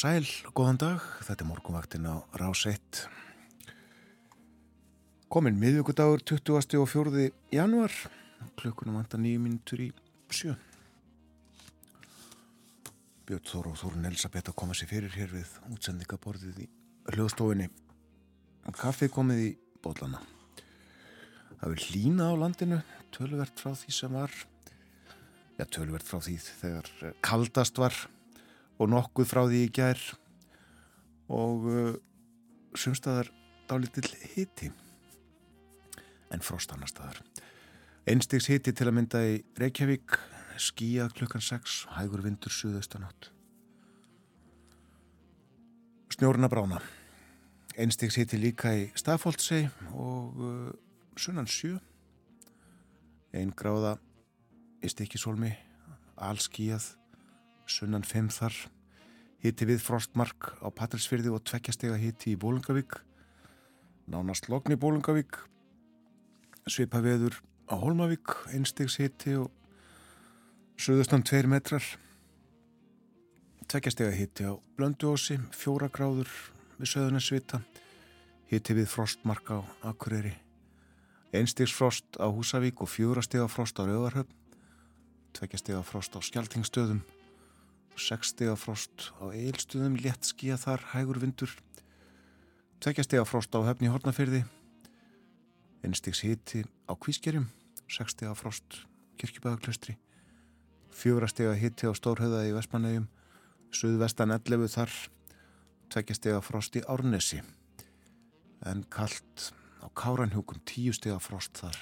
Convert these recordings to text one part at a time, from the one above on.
sæl, góðan dag, þetta er morgunvaktin á Rás 1. Komin miðvíkudagur 20. og 4. januar, klukkunum vantar nýju mínutur í sjö. Björn Þór og Þórun Elisabeth að koma sér fyrir hér við útsendingaborðið í hljóðstofinni. Kaffið komið í bólana. Það vil hlýna á landinu, tölvert frá því sem var, já tölvert frá því þegar kaldast var og nokkuð frá því í gær. Og uh, sumstaðar dálítill hiti en frost annar staðar einstigs hiti til að mynda í Reykjavík skíjað klukkan 6 hægur vindur suðaustanátt. Snjórna brána einstigs hiti líka í Stafóldsei og uh, sunnan 7 einn gráða í stikisólmi allskíjað sunnan 5 þar hitti við frostmark á Patrísfyrði og tveggjastega hitti í Bólungavík nánast lokni Bólungavík svipa veður á Holmavík einstegs hitti og söðustan 2 metrar. Tveggjastega hitti á Blönduósi fjóra gráður við söðunarsvita hitti við frostmark á Akureyri. Einstegs frost á Húsavík og fjórastega frost á Rauðarhöfn. Tveggjastega frost á Skjaltingstöðum 60 frost á eilstuðum, létt skíja þar, hægur vindur, 2 steg frost á höfni Hortnafyrði, 1 stegs hiti á Kvískerjum, 60 frost Kirkjubæðaklustri, 4 steg hiti á Stórhauða í Vestmannegjum, Suðvestan 11 þar, 2 steg frost í Árnesi, en kallt á Káranhjúkum, 10 steg frost þar,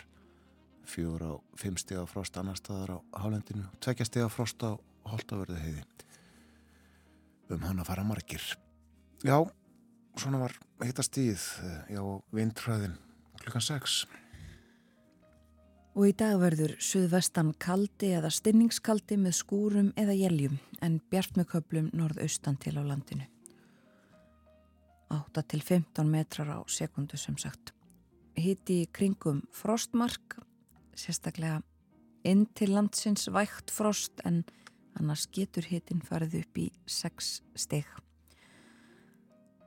4 á 5 steg frost annar staðar á Hálendinu, 2 steg frost á Holtaverðu heiði um hann að fara margir. Já, svona var heitast tíð eh, já, vindræðin klukkan 6. Og í dag verður suðvestan kaldi eða stinningskaldi með skúrum eða jæljum en bjart með köplum norðaustan til á landinu. 8 til 15 metrar á sekundu sem sagt. Hitti í kringum frostmark, sérstaklega inn til landsins vægt frost en annars getur hitin farið upp í 6 steg.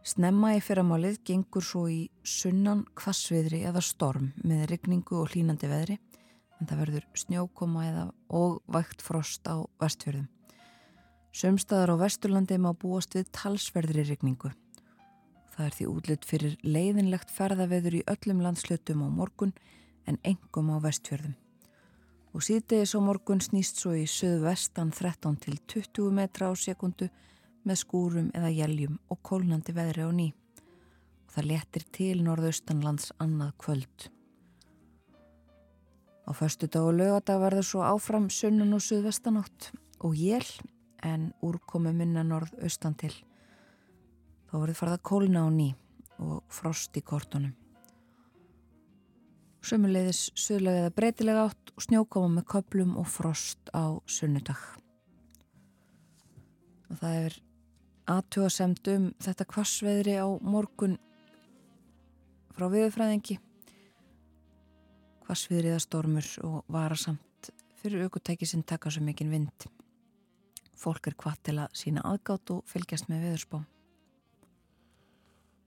Snemma í fyrramálið gengur svo í sunnan kvassviðri eða storm með rigningu og hlínandi veðri en það verður snjókoma eða og vægt frost á vestfjörðum. Sömstaðar á vesturlandi má búast við talsverðri rigningu. Það er því útlut fyrir leiðinlegt ferðaveður í öllum landslutum á morgun en engum á vestfjörðum og síðdegis á morgun snýst svo í söðvestan 13 til 20 metra á sekundu með skúrum eða jæljum og kólnandi veðri á ný og það letir til norðaustanlands annað kvöld. Á förstu dag og lögadag verður svo áfram sunnun og söðvestanátt og jél en úrkomi minna norðaustan til. Þá verður farða kólna á ný og frost í kortunum. Sumulegðis söðlega eða breytilega átt og snjókoma með köplum og frost á sunnudag. Og það er aðtjóðasemt um þetta kvassveðri á morgun frá viðfræðingi. Kvassviðriða stormur og varasamt fyrir aukutæki sem taka svo mikinn vind. Fólk er hvað til að sína aðgátt og fylgjast með viðurspá.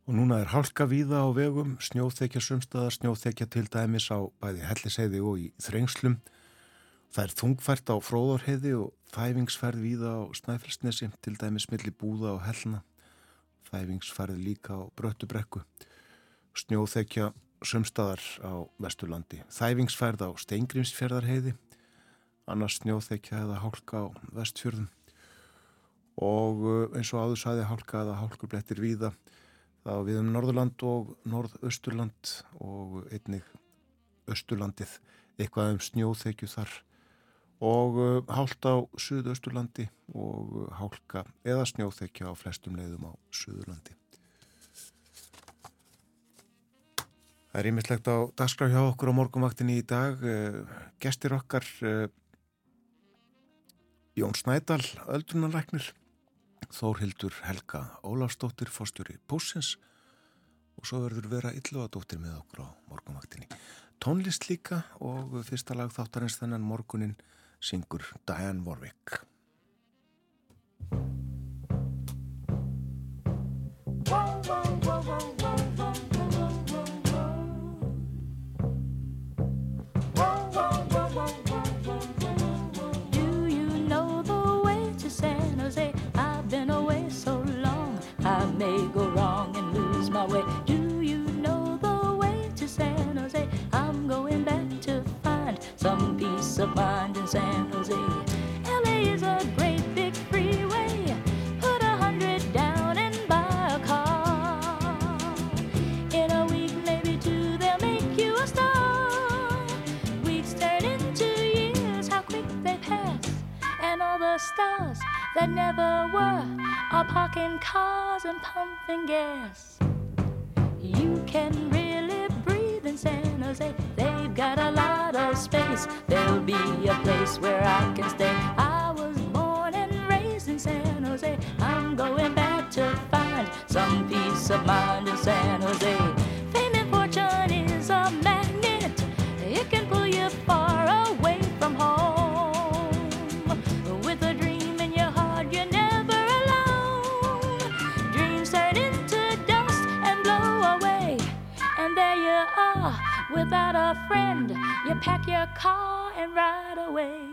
Og núna er hálka víða á vegum, snjóþekja sumstaðar, snjóþekja til dæmis á bæði helliseiði og í þrengslum. Það er þungfært á fróðorheiði og þæfingsferð víða á snæfellsnesi, til dæmis milli búða og hellna. Þæfingsferð líka á bröttubrekku. Snjóþekja sumstaðar á Vesturlandi. Þæfingsferð á steingrimsferðarheiði, annars snjóþekja eða hálka á vestfjörðum. Og eh, eins og áður sæði hálka eða hálkublettir víða þá við um Norðurland og Norðausturland og einnig Östurlandið eitthvað um snjóþekju þar og uh, hálta á Suðausturlandi og uh, hálka eða snjóþekja á flestum leiðum á Suðurlandi. Það er ímislegt á dagskraf hjá okkur á morgunvaktinni í dag. Eh, gestir okkar Jón Snædal, öldrunarleiknir, Þórhildur Helga Ólafsdóttir, fórstjóri Púsins og svo verður vera Ylluadóttir með okkur á morgunvaktinni. Tónlist líka og fyrsta lag þáttarins þennan morgunin syngur Diane Warwick. Of mind in San Jose. LA is a great big freeway. Put a hundred down and buy a car. In a week, maybe two, they'll make you a star. Weeks turn into years, how quick they pass. And all the stars that never were are parking cars and pumping gas. Can really breathe in San Jose. They've got a lot of space. There'll be a place where I can stay. I was born and raised in San Jose. Your car and ride away.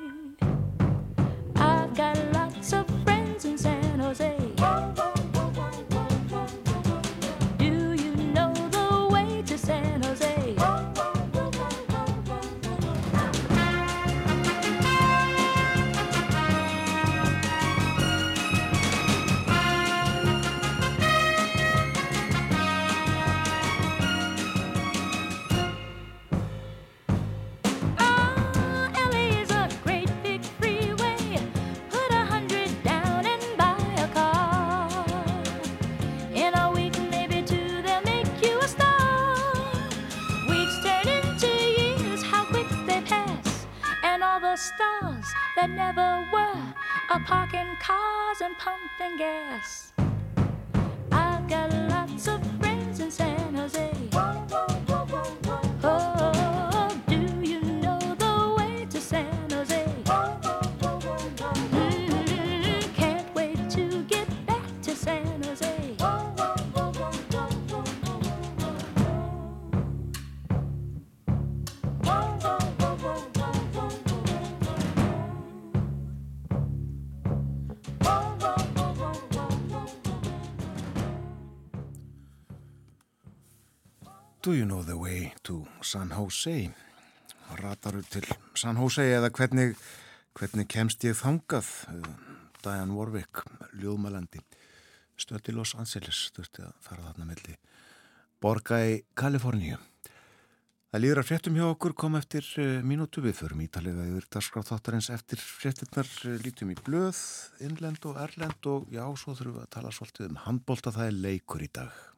Pumping gas. Do you know the way to San Jose? Rataru til San Jose eða hvernig, hvernig kemst ég þangað? Diane Warwick, ljóðmælandi, stötti Los Angeles, þurfti að fara þarna melli. Borga í Kaliforníu. Það líður að fréttum hjá okkur kom eftir uh, mínútu við förum ítalega yfir darskráð þáttarins eftir fréttinnar uh, lítum í blöð, innlend og erlend og já, svo þurfum við að tala svolítið um handbólta það er leikur í dag.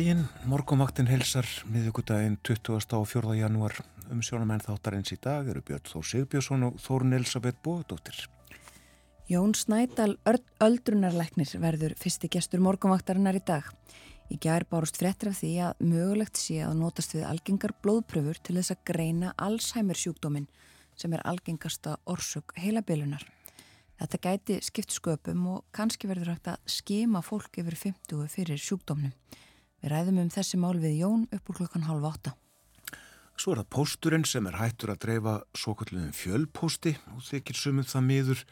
Daginn, morgumvaktin helsar miðugudaginn 24. janúar um sjónamenn þáttarins í dag eru Björn Þór Sigbjörnsson og Þórun Elisabeth Bóðdóttir. Jón Snædal öldrunarleiknir verður fyrsti gestur morgumvaktarinnar í dag. Í gær bárust frettir af því að mögulegt sé að notast við algengar blóðpröfur til þess að greina Alzheimer sjúkdóminn sem er algengasta orsök heilabilunar. Þetta gæti skipt sköpum og kannski verður hægt að skema fólk yfir 50 fyrir sjúkdómnum. Við ræðum um þessi mál við Jón upp úr klukkan halv átta. Svo er það pósturinn sem er hættur að dreifa svo kalluðum fjölpósti og þykir sumum það miður.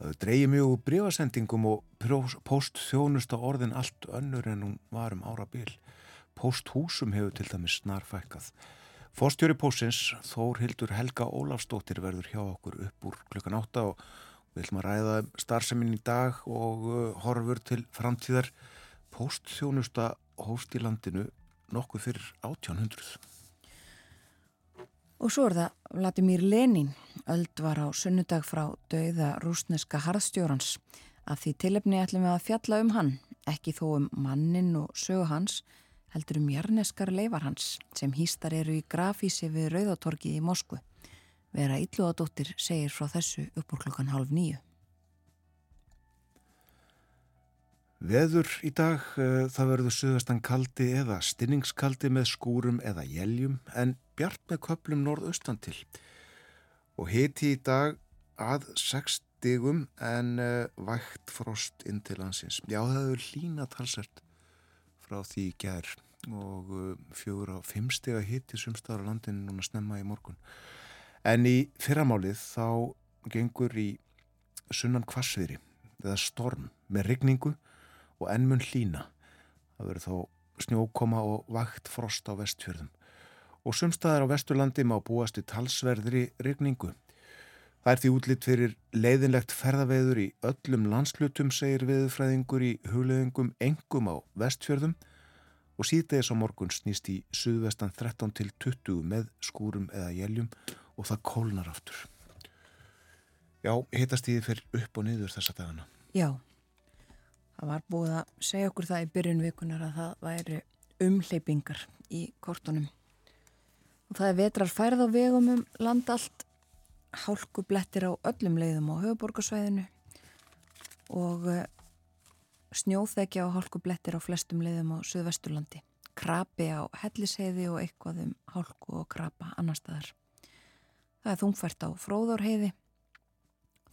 Það dreigi mjög úr breyfasendingum og póst þjónust á orðin allt önnur en hún var um ára bil. Pósthúsum hefur til dæmis snarfækkað. Fórstjóri pósins Þór Hildur Helga Ólafstóttir verður hjá okkur upp úr klukkan átta og Við ætlum að ræða um starfseminn í dag og uh, horfur til framtíðar postþjónusta hóst í landinu nokkuð fyrir 1800. Og svo er það Vladimir Lenin, öld var á sunnudag frá dauða rúsneska harðstjórans. Af því tilefni ætlum við að fjalla um hann, ekki þó um mannin og sögu hans, heldur um jarneskar leifar hans sem hýstar eru í grafísi við Rauðatorki í Moskvu. Vera Ítluðadóttir segir frá þessu upp úr klokkan halv nýju. Veður í dag, uh, það verður suðastan kaldi eða stinningskaldi með skúrum eða jæljum en bjart með köplum norðaustan til. Og hiti í dag að 6 stigum en uh, vægt frost inn til landsins. Já, það hefur lína talsert frá því gerð og uh, fjögur á 5 stiga hiti sumstaðar á landinu núna snemma í morgun. En í fyrramálið þá gengur í sunnan kvassviðri eða storm með rigningu og ennmun hlína. Það verður þá snjókoma og vakt frost á vestfjörðum. Og sumstaðar á vesturlandi má búast í talsverðri rigningu. Það er því útlitt fyrir leiðinlegt ferðaveður í öllum landslutum, segir veðurfræðingur í hugleðingum engum á vestfjörðum og síðdegis á morgun snýst í suðvestan 13 til 20 með skúrum eða jæljum og það kólnar aftur. Já, hitast í því fyrir upp og niður þessa dagana. Já. Það var búið að segja okkur það í byrjun vikunar að það væri umleipingar í kortunum. Og það er vetrar færð á vegum um land allt, hálkublettir á öllum leiðum á höfuborgarsvæðinu og eh, snjóþekja og hálkublettir á flestum leiðum á Suðvesturlandi. Krapi á helliseiði og eitthvað um hálku og krapa annar staðar. Það er þungfært á fróðárheiði,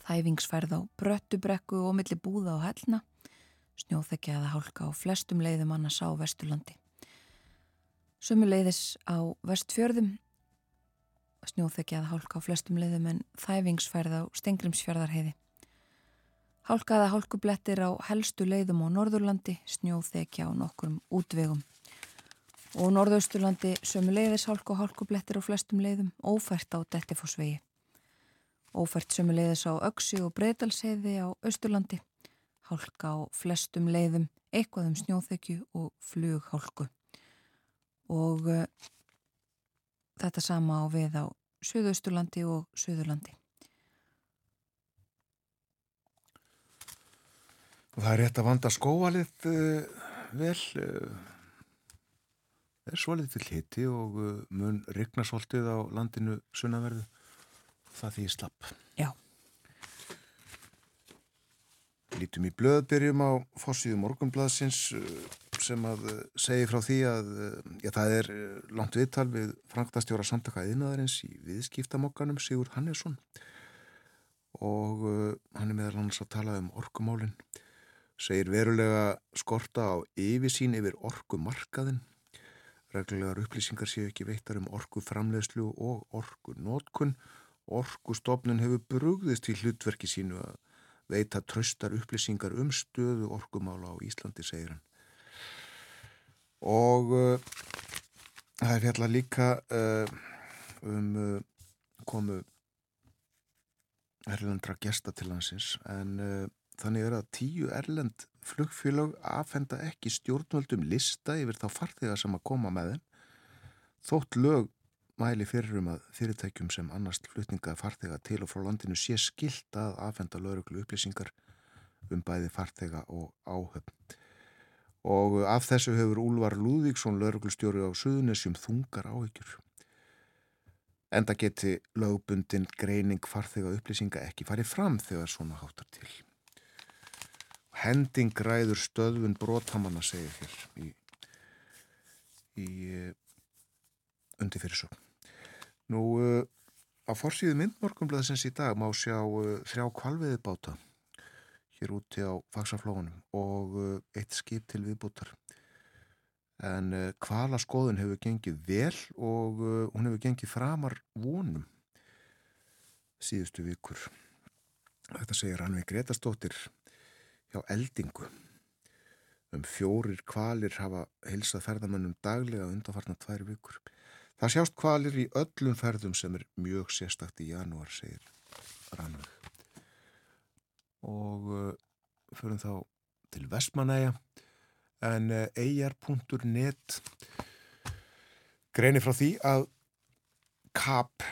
þæfingsfærð á bröttubrekku og milli búða á hellna snjóþekja eða hálka á flestum leiðum annars á Vesturlandi. Sumu leiðis á Vestfjörðum, snjóþekja eða hálka á flestum leiðum en þæfingsfærð á Stengrimsfjörðarheiði. Hálka eða hálkublettir á helstu leiðum á Norðurlandi, snjóþekja á nokkurum útvegum. Og Norðausturlandi sömu leiðis hálku og hálkublettir á flestum leiðum, ófært á Dettifossvegi. Ófært sömu leiðis á Öksi og Breitalsheiði á Östurlandi hálka á flestum leiðum, eitthvað um snjóþekju og flughálku. Og uh, þetta sama á við á Suðausturlandi og Suðurlandi. Og það er rétt að vanda skóvalið uh, vel, uh, er svolítið til hiti og mun rigna svolítið á landinu sunnaverðu. Það því slapp. Já. Lítum í blöðbyrjum á fórsíðu morgunbladsins uh, sem að uh, segi frá því að uh, já, það er langt viðtal við Frankastjóra samtaka eðinaðarins í viðskiptamokkanum Sigur Hannesson. Og hann er meðal annars að tala um orkumálinn segir verulega skorta á yfirsín yfir orkumarkaðin reglulegar upplýsingar séu ekki veittar um orkuframlegslu og orkunótkun orkustofnun hefur brugðist í hlutverki sínu að veita tröstar upplýsingar um stöðu orkumála á Íslandi, segir hann. Og uh, það er fjalla líka uh, um uh, komu erlendra gesta til hansins en þannig er að tíu erlend flugfélag aðfenda ekki stjórnvöldum lista yfir þá farþega sem að koma með þeim þótt lög mæli fyrir um að fyrirtækjum sem annars flutninga farþega til og frá landinu sé skilt að aðfenda lauruglu upplýsingar um bæði farþega og áhöfn. og af þessu hefur Úlvar Lúðvíksson lauruglustjóri á Suðunisjum þungar áhyggjur. Enda geti lögbundin greining farþega upplýsinga ekki farið fram þegar svona háttar til. Hending ræður stöðvun brotamanna segir hér í, í undir fyrir svo. Nú, uh, á forsýðu myndmorgumblaðsins í dag má sjá uh, þrjá kvalviði báta hér úti á fagsaflóðunum og uh, eitt skip til viðbútar. En kvala skoðun hefur gengið vel og hún hefur gengið framar vonum síðustu vikur. Þetta segir hann við Gretastóttir hjá eldingu. Um fjórir kvalir hafa heilsað ferðamannum daglega undanfarnar tvær vikur. Það sjást kvalir í öllum ferðum sem er mjög sérstakt í janúar, segir Rannveg. Og uh, förum þá til Vestmanæja en uh, eir.net greinir frá því að KAP,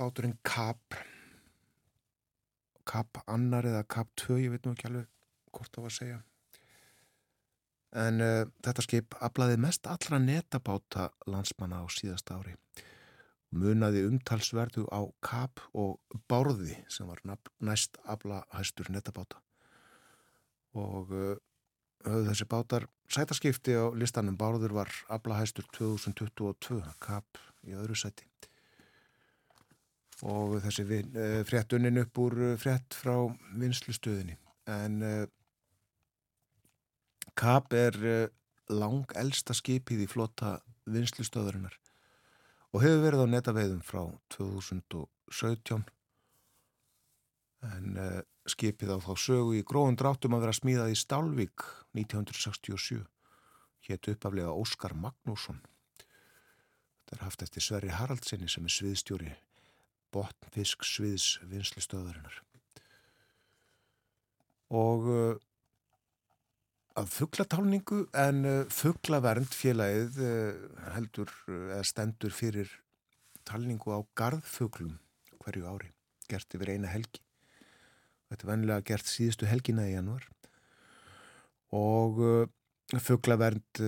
báturinn KAP, KAP annar eða KAP 2, ég veit nú ekki alveg hvort það var að segja, en uh, þetta skip aflaði mest allra netabáta landsmanna á síðasta ári. Munaði umtalsverðu á kap og bárði sem var næst afla hæstur netabáta. Og uh, þessi bátar sætaskipti á listanum. Bárður var afla hæstur 2022 kap í öðru sæti. Og þessi uh, frétt unnin upp úr frétt frá vinslustöðinni en Kap er eh, lang elsta skipið í flotta vinslustöðurinnar og hefur verið á netaveiðum frá 2017 en uh, skipið á þá sögu í gróðun dráttum að vera smíðað í Stálvík 1967 hétt uppaflega Óskar Magnússon. Þetta er haft eftir Sverri Haraldsinni sem er sviðstjóri botnfisk sviðs vinslustöðurinnar og uh, að fugglatálningu en uh, fugglavernd félagið uh, heldur uh, eða stendur fyrir talningu á gardfuglum hverju ári, gert yfir eina helgi. Þetta er vennilega gert síðustu helgina í januar og fugglavernd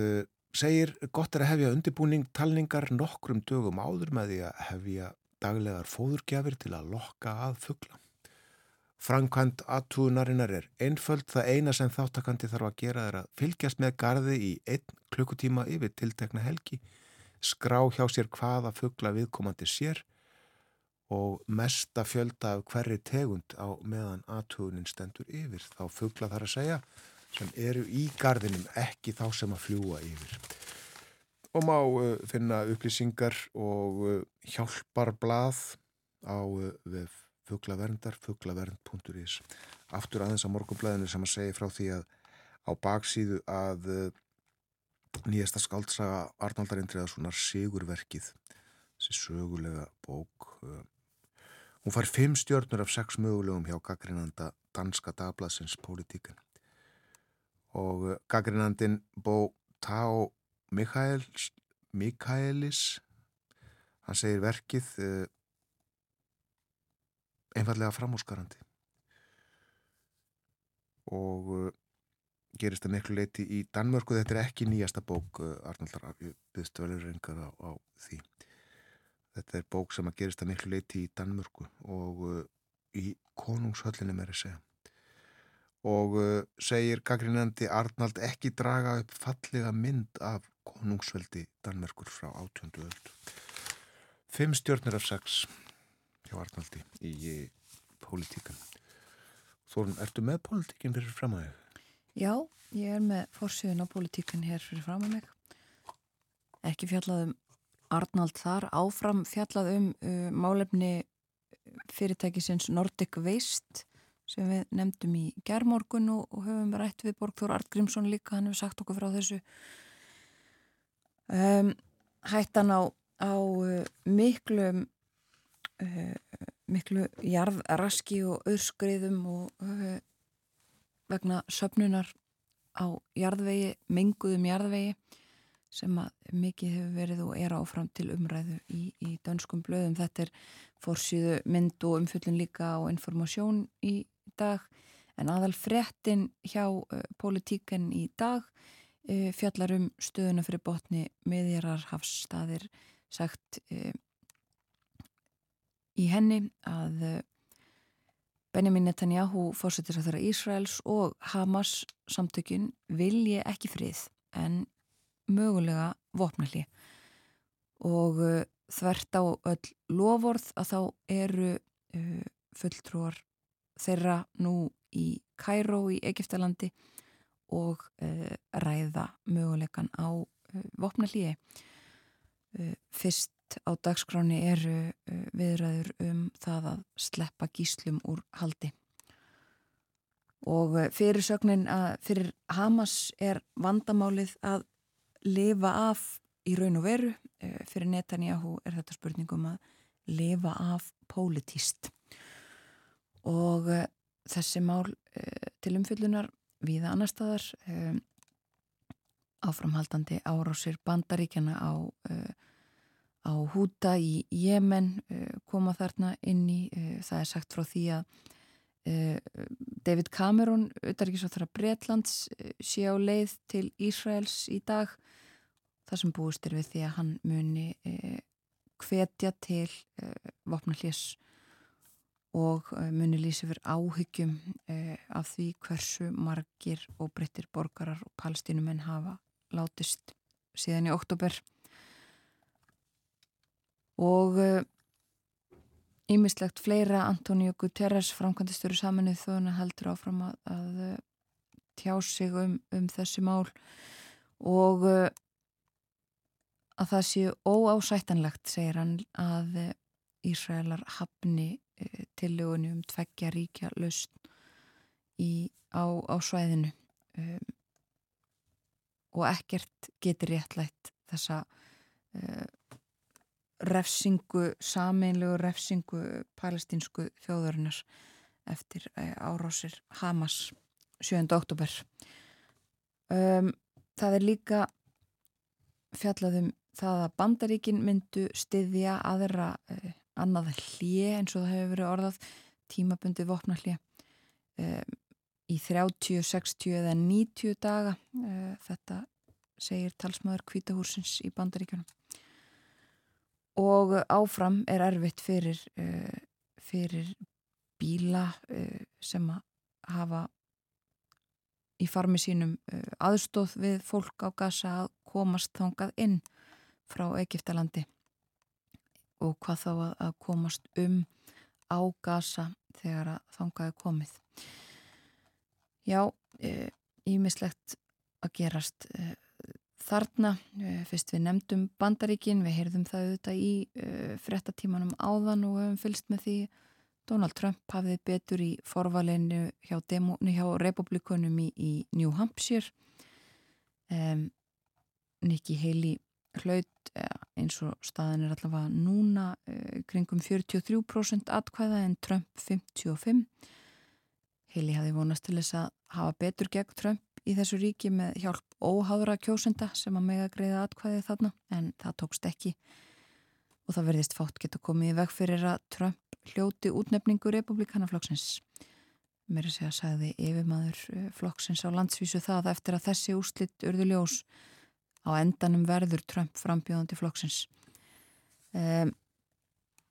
segir gott er að hefja undirbúning talningar nokkrum dögum áður með því að hefja daglegar fóðurgjafir til að lokka að fuggla. Frankvænt aðtúðunarinnar er einföld það eina sem þáttakandi þarf að gera er að fylgjast með gardi í einn klukkutíma yfir tiltekna helgi, skrá hjá sér hvaða fuggla viðkomandi sér og mesta fjölda af hverri tegund á meðan aðtúðunin stendur yfir. Þá fuggla þar að segja sem eru í gardinum, ekki þá sem að fljúa yfir. Og má uh, finna upplýsingar og uh, hjálpar blað á uh, vef fugglaverndar, fugglavernd.is aftur aðeins á morgunblæðinu sem að segja frá því að á baksíðu að uh, nýjasta skaldsaga Arnaldar Indriðarssonar Sigurverkið þessi sögulega bók uh, hún far fimm stjórnur af sex mögulegum hjá gaggrinanda danska dagbladsins Politíkan og uh, gaggrinandin Bó Tá Mikaelis hann segir verkið einfallega framhúsgarandi og uh, gerist það miklu leiti í Danmörku. Þetta er ekki nýjasta bók uh, Arnaldar. Byggst velur reyngar á, á því. Þetta er bók sem að gerist það miklu leiti í Danmörku og uh, í konungshöllinu með að segja. Og uh, segir Gagrinandi Arnald ekki draga upp fallega mynd af konungsveldi Danmörkur frá 18. öld. Fimm stjórnir af sex hjá Arnaldi í pólitíkan. Þorun, ertu með pólitíkin fyrir fram að þig? Já, ég er með fórsíðun á pólitíkan hér fyrir fram að mig. Ekki fjallað um Arnald þar, áfram fjallað um uh, málefni fyrirtækisins Nordic Waste sem við nefndum í gerðmorgun og, og höfum rætt við Borgþór Artgrímsson líka, hann hefur sagt okkur frá þessu um, hættan á, á uh, miklum uh, miklu jarðraski og öðskriðum og uh, vegna söpnunar á jarðvegi, menguðum jarðvegi sem að mikið hefur verið og er áfram til umræðu í, í dönskum blöðum. Þetta er fórsýðu mynd og umfyllin líka á informasjón í dag en aðal frettin hjá uh, politíken í dag uh, fjallar um stöðuna fyrir botni miðjarar hafsstaðir sagt í henni að uh, Benjamin Netanyahu þeirra Ísraels og Hamas samtökin vilji ekki frið en mögulega vopnalli og uh, þvert á öll lovorð að þá eru uh, fulltrúar þeirra nú í Kæró í Egiptalandi og ræða möguleikan á vopnallíi. Uh, fyrst á dagskráni eru uh, viðræður um það að sleppa gíslum úr haldi. Og fyrir sögnin að fyrir Hamas er vandamálið að lifa af í raun og veru fyrir Netanyahu er þetta spurningum að lifa af pólitíst og uh, þessi mál uh, til umfyllunar viða annar staðar um, áframhaldandi árásir bandaríkjana á, uh, á húta í Jemen koma þarna inn í það er sagt frá því að David Cameron, auðvitaðrikiðsóþara Breitlands sé á leið til Ísraels í dag. Það sem búist er við því að hann muni hvetja til vopna hljés og eh, muni lýsi fyrir áhyggjum eh, af því hversu margir og breyttir borgarar og palestinumenn hafa látist síðan í oktober og ímislegt eh, fleira. Antonio Guterres framkvæmdistöru saminuð þóna heldur áfram að, að eh, tjá sig um, um þessi mál. Og eh, að það séu óásættanlegt segir hann að Ísraelar hafni tillögunni um tveggja ríkja laust í, á, á svæðinu. Um, og ekkert getur réttlætt þessa uh, refsingu, sameinlegu refsingu palestinsku þjóðarinnar eftir uh, árásir Hamas 7. oktober um, það er líka fjallaðum það að bandaríkin myndu styðja aðra uh, annað hlje eins og það hefur verið orðað tímabundi vopna hlje um, í 30, 60 eða 90 daga uh, þetta segir talsmaður kvítahúsins í bandaríkjunum og áfram er erfitt fyrir, uh, fyrir bíla uh, sem hafa í farmi sínum aðstóð við fólk á gasa að komast þangað inn frá Egiptalandi og hvað þá að, að komast um á gasa þegar að þangaði komið. Já, ímislegt að gerast þarna, e, fyrst við nefndum bandaríkin, við heyrðum það auðvitað í e, frettatímanum áðan og hefum fylst með því. Donald Trump hafið betur í forvalinu hjá, hjá republikunum í, í New Hampshire. Um, Nikki Haley hlaut eins og staðin er allavega núna eh, kringum 43% atkvæða en Trump 55 Heili hafi vonast til þess að hafa betur gegn Trump í þessu ríki með hjálp óháðra kjósenda sem að mega greiða atkvæði þarna en það tókst ekki. Og það verðist fátt geta komið í veg fyrir að Trump hljóti útnefningu republikanaflokksins mér er að segja að sagði yfirmaður eh, flokksins á landsvísu það eftir að þessi úslitt urðu ljós. Á endanum verður Trump frambjóðandi flokksins. Um,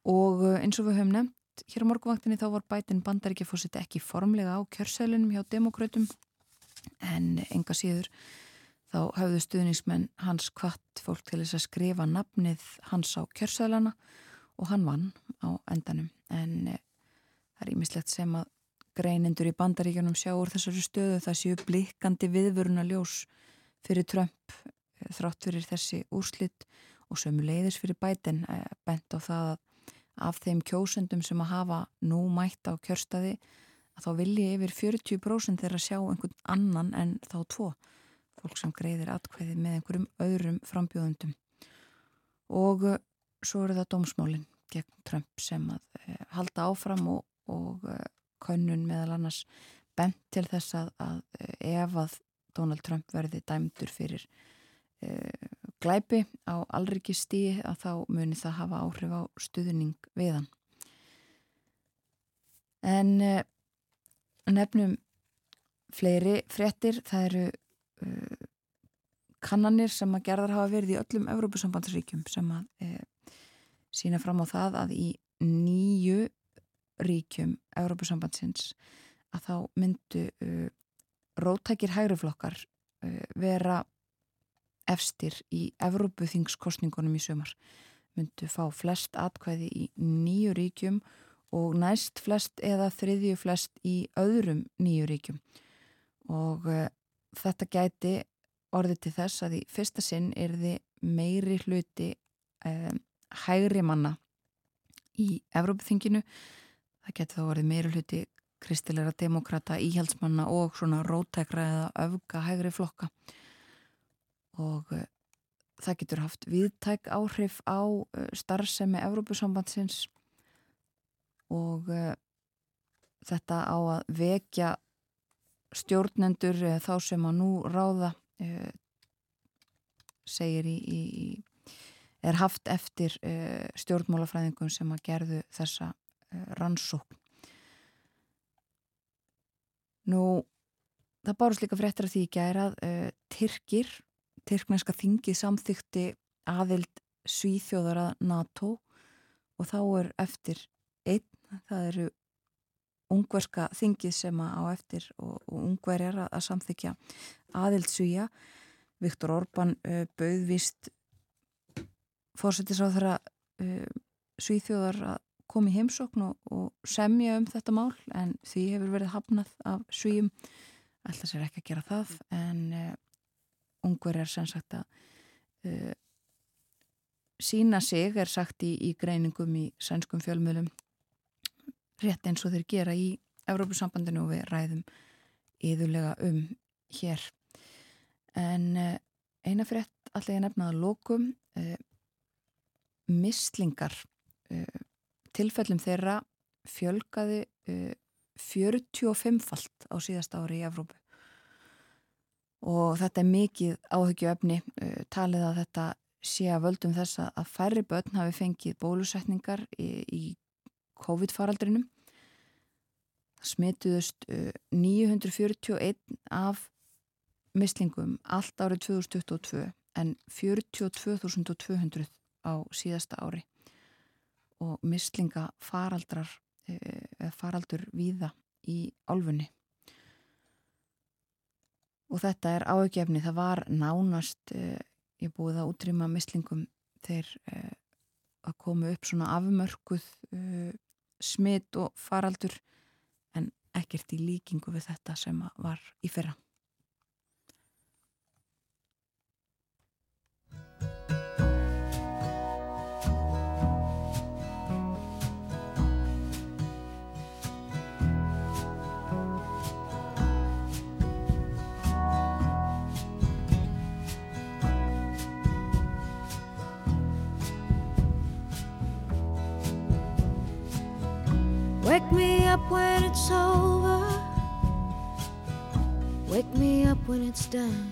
og eh, eins og við höfum nefnt hér á morguvaktinni þá var bætin bandaríkja fósitt ekki formlega á kjörsælunum hjá demokrautum en enga síður þá hafðu stuðningsmenn hans kvart fólk til þess að skrifa nafnið hans á kjörsælana og hann vann á endanum. En e, það er ímislegt sem að greinendur í bandaríkjunum sjá úr þessari stöðu það séu blikkandi viðvöruna ljós fyrir Trump þrátt fyrir þessi úrslitt og sömu leiðis fyrir bæten eh, bent á það að af þeim kjósendum sem að hafa nú mætt á kjörstaði að þá vilji yfir 40% þeirra sjá einhvern annan en þá tvo fólk sem greiðir atkvæði með einhverjum öðrum frambjóðundum og uh, svo eru það dómsmálinn gegn Trump sem að uh, halda áfram og, og uh, könnun meðal annars bent til þess að, að ef að Donald Trump verði dæmdur fyrir Eh, glæpi á alryggistíi að þá muni það hafa áhrif á stuðning við hann. En eh, nefnum fleiri frettir, það eru uh, kannanir sem að gerðar hafa verið í öllum Evrópusambandsríkjum sem að e, sína fram á það að í nýju ríkjum Evrópusambandsins að þá myndu uh, rótækir hægriflokkar uh, vera efstir í Evrópuþingskostningunum í sömar myndu fá flest atkvæði í nýju ríkjum og næst flest eða þriðju flest í öðrum nýju ríkjum. Og uh, þetta gæti orðið til þess að í fyrsta sinn er þið meiri hluti um, hægri manna í Evrópuþinginu. Það gæti þá orðið meiri hluti kristilegra demokrata, íhjaldsmanna og svona rótækra eða öfga hægri flokka. Og uh, það getur haft viðtæk áhrif á uh, starfsemi Evrópusambandsins og uh, þetta á að vekja stjórnendur eða þá sem að nú ráða segir í, í er haft eftir stjórnmálafræðingum sem að gerðu þessa rannsókn. Nú, það bárust líka fréttir af því í gærað uh, Tyrkir, Tyrknænska þingið samþykti aðild svíþjóðara NATO og þá er eftir það eru ungverska þingið sem á eftir og, og ungverjar að samþykja aðild svíja Viktor Orban uh, bauðvist fórsetis á þeirra uh, svíþjóðar að kom í heimsókn og, og semja um þetta mál en því hefur verið hafnað af svíum. Alltaf sér ekki að gera það en uh, ungver er sem sagt að sína sig er sagt í, í greiningum í sænskum fjölmjölum rétt eins og þeir gera í Evrópusambandinu og við ræðum yðurlega um hér. En uh, eina frétt allega nefnaða lókum mislingar tilfellum þeirra fjölgaði uh, 45-falt á síðast ári í Evrópu. Og þetta er mikið áhyggjuöfni uh, talið að þetta sé að völdum þess að færri börn hafi fengið bólusetningar í, í COVID-faraldrinum. Smituðust uh, 941 af mislingum allt árið 2022 en 42.200 á síðasta ári. Og mislinga faraldrar eða faraldur víða í álfunni. Og þetta er ágefni það var nánast ég búið að útrýma mislingum þegar að koma upp svona afmörkuð smitt og faraldur en ekkert í líkingu við þetta sem var í fyrra Wake me up when it's over. Wake me up when it's done.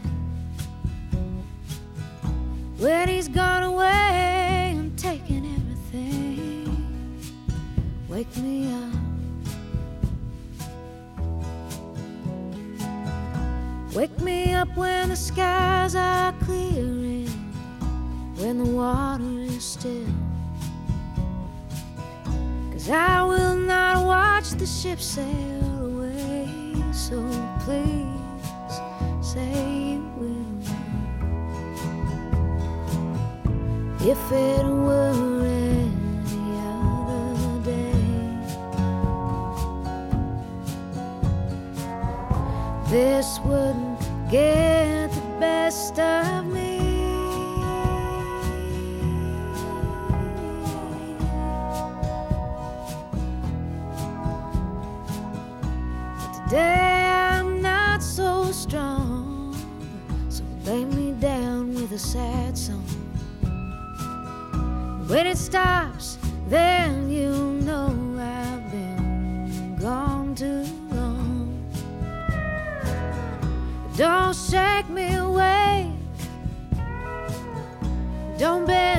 When he's gone away, I'm taking everything. Wake me up. Wake me up when the skies are clearing, when the water is still. Cause I will not watch the ship sail away. So please say you will. If it were any other day, this wouldn't get the best of me. Today I'm not so strong, so lay me down with a sad song. When it stops, then you'll know I've been gone too long. Don't shake me awake, don't bend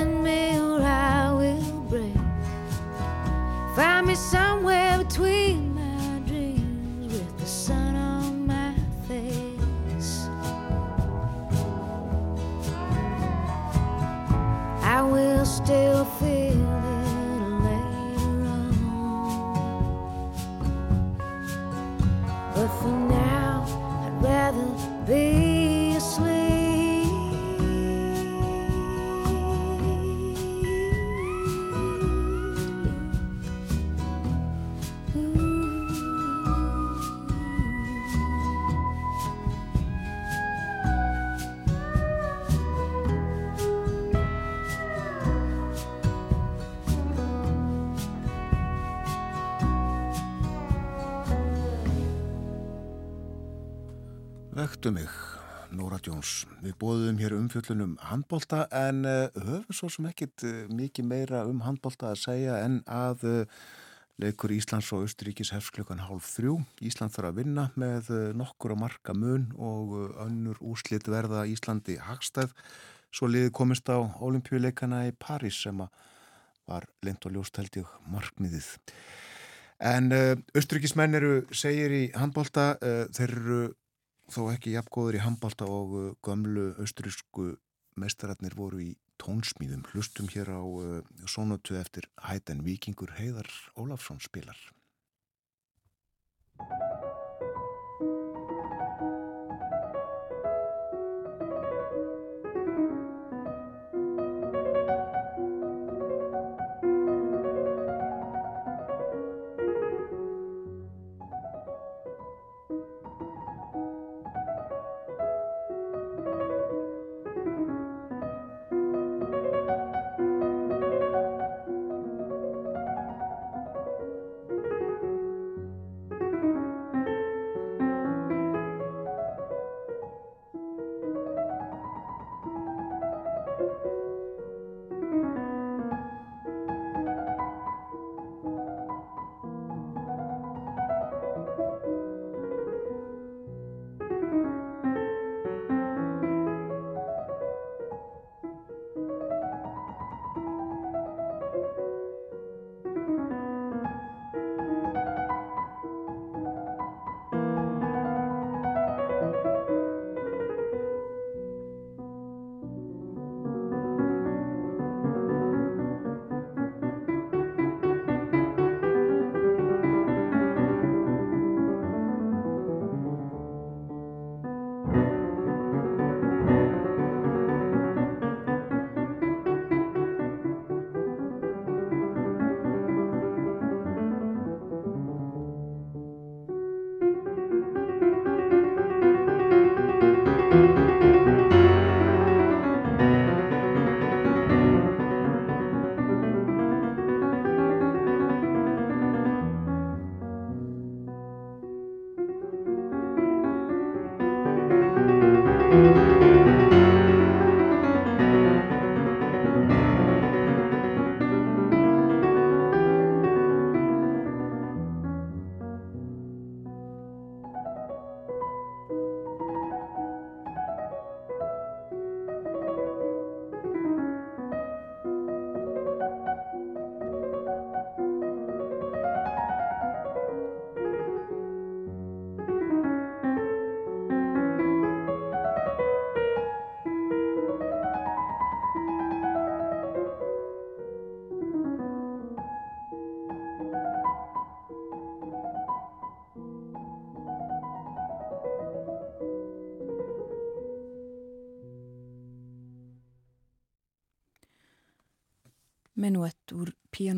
bóðum hér umfjöllunum handbólta en uh, höfum svo sem ekkit uh, mikið meira um handbólta að segja en að uh, leikur Íslands og Östuríkis hefst klukkan hálf þrjú. Ísland þarf að vinna með nokkur að marka mun og önnur úrslit verða Íslandi hagstæð. Svo liði komist á olimpíuleikana í París sem var lind og ljóst held ég markmiðið. En Östuríkismenn eru segir í handbólta, þeir eru þó ekki jafngóður í handbalta og uh, gömlu austurísku meistararnir voru í tónsmýðum. Hlustum hér á uh, sónutu eftir hættan vikingur Heiðar Ólafsson spilar.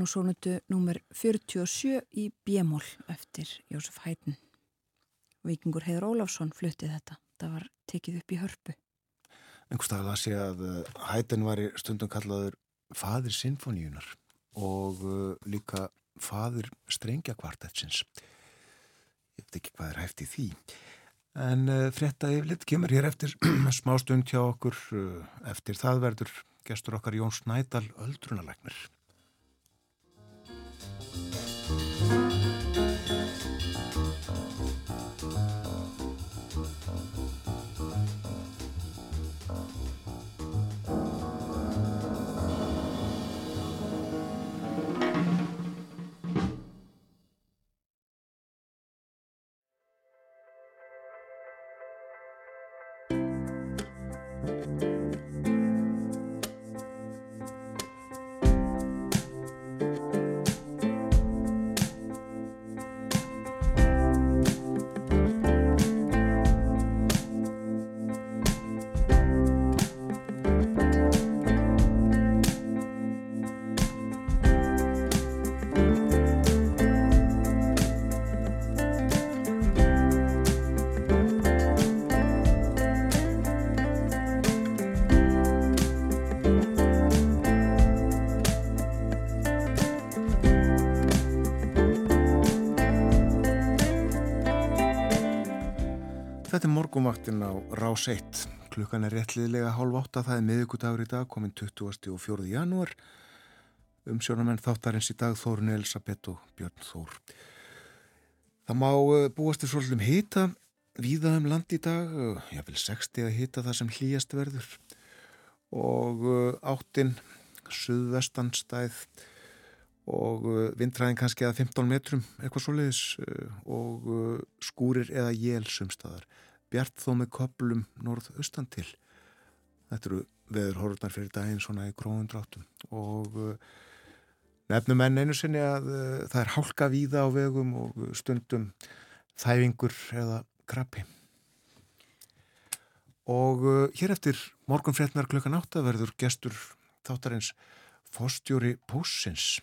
Úr pianosónutu nr. 47 í Bjemól eftir Jósef Hættin. Vikingur Heiður Ólafsson fluttið þetta. Það var tekið upp í hörpu. Engustaflega að sé að Hættin var í stundum kallaður fadir sinfoníunar og uh, líka fadir strengja kvartetsins. Ég veit ekki hvað er hægt í því. En uh, frétta yfirleitt kemur hér eftir smá stund hjá okkur. Uh, eftir það verður gestur okkar Jón Snædal öldrunalæknir. Morgumvaktin á Rás 1. Klukkan er réttliðlega hálf átta, það er miðugudagur í dag, komin 20. og 4. janúar. Umsjónamenn þáttarins í dag Þórun Elisabeth og Björn Þór. Það má eh, búast til svolítum hita víða um land í dag, eh, ég vil 60 að hita það sem hlýjast verður og eh, áttinn, suðvestanstæð og vindræðin kannski að 15 metrum, eitthvað svoleiðis og skúrir eða jél sumstaðar bjart þó með köplum norð-austan til. Þetta eru veður horfnar fyrir daginn svona í gróðundráttum og uh, nefnum enn einu sinni að uh, það er hálka víða á vegum og stundum þæfingur eða krabbi. Og uh, hér eftir morgunfrétnar klukkan átta verður gestur þáttarins fórstjóri Pósins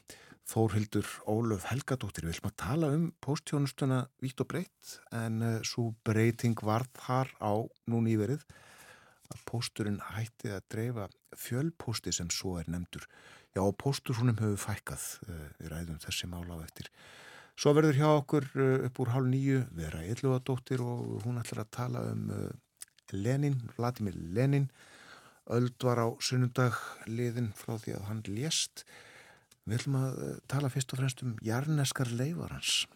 Þórhildur Ólöf Helgadóttir, við viljum að tala um póstjónustuna vítt og breytt en uh, svo breyting var þar á núni íverið að pósturinn hætti að dreifa fjölpósti sem svo er nefndur. Já, pósturhúnum hefur fækkað, uh, við ræðum þessi mála á eftir. Svo verður hjá okkur uh, upp úr hálf nýju vera Ylluadóttir og hún ætlar að tala um Lenin, Vladimir Lenin, öld var á sunnundag liðin frá því að hann lést Við ætlum að eh, tala fyrst og fremst um jarneskar leifarans.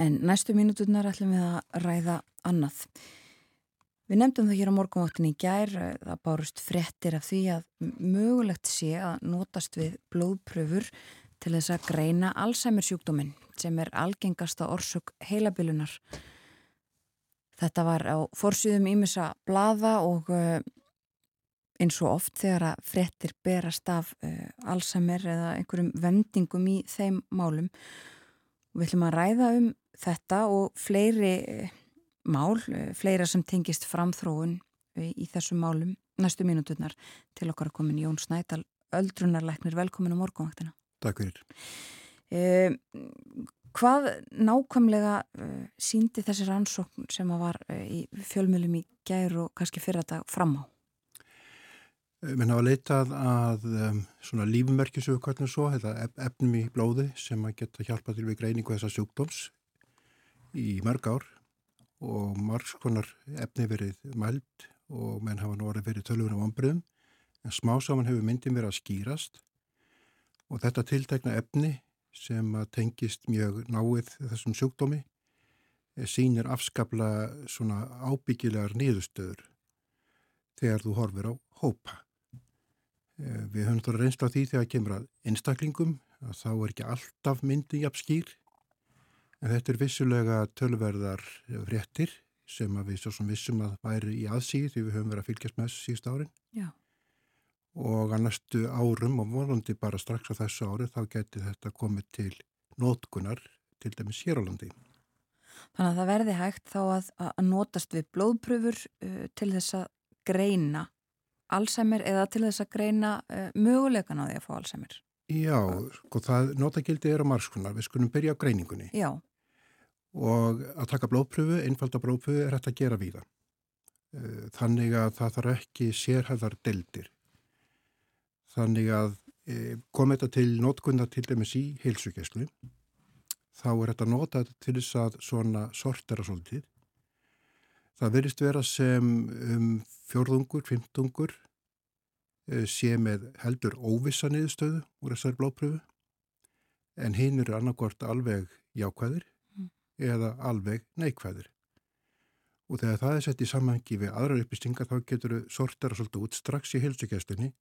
En næstu mínuturnar ætlum við að ræða annað. Við nefndum það hér á morgunváttin í gær, eh, það bárust frettir af því að mögulegt sé að notast við blóðpröfur til þess að greina Alzheimer sjúkdóminn sem er algengasta orsök heilabilunar. Þetta var á forsyðum ímissa blaða og eh, eins og oft þegar að frettir berast af uh, Alzheimer eða einhverjum vendingum í þeim málum. Við ætlum að ræða um þetta og fleiri uh, mál, uh, fleira sem tengist framþróun í þessum málum næstu mínuturnar til okkar að komin Jón Snædal, öldrunarleiknir, velkomin á morgunvaktina. Takk fyrir. Hvað nákvæmlega síndi þessir ansókn sem að var í fjölmjölum í gær og kannski fyrir þetta fram á? Menn hafa leitað að um, svona lífumverkjusögu hvernig svo, þetta efnum í blóði sem að geta hjálpa til við greiningu þessa sjúkdóms í mörg ár og margs konar efni verið mælt og menn hafa nú orðið verið tölvur á ombriðum en smá saman hefur myndin verið að skýrast og þetta tiltekna efni sem að tengist mjög náið þessum sjúkdómi eh, sínir afskapla svona ábyggilegar nýðustöður þegar þú horfir á hópa. Eh, við höfum þóra reynsla því þegar kemur að einstaklingum að þá er ekki alltaf myndin jafn skýr en þetta er vissulega tölverðar fréttir sem við svo sem vissum að væri í aðsíð því við höfum verið að fylgjast með þessu síðust árin Já. og að næstu árum og vonandi bara strax á þessu ári þá geti þetta komið til nótkunar til dæmis hér á landi. Þannig að það verði hægt þá að, að notast við blóðpröfur uh, til þess að greina Alzheimer eða til þess að greina uh, mögulegan á því að fá Alzheimer? Já, sko það notagildi er á marskunar, við skulum byrja á greiningunni. Já. Og að taka blóðpröfu, einfalda blóðpröfu er hægt að gera víða. Uh, þannig að það þarf ekki sérhæðar deldir. Þannig að uh, kom þetta til notkunna til dæmis í heilsugjæslu, þá er þetta notað til þess að svona sortera svolítið. Það verist vera sem um fjórðungur, fymtungur Eh, sé með heldur óvissa niðurstöðu úr þessari blóðpröfu en hinn eru annarkort alveg jákvæðir mm. eða alveg neikvæðir. Og þegar það er sett í samhengi við aðrar upplýstingar þá getur þau sortera svolítið út strax í heilsugjastunni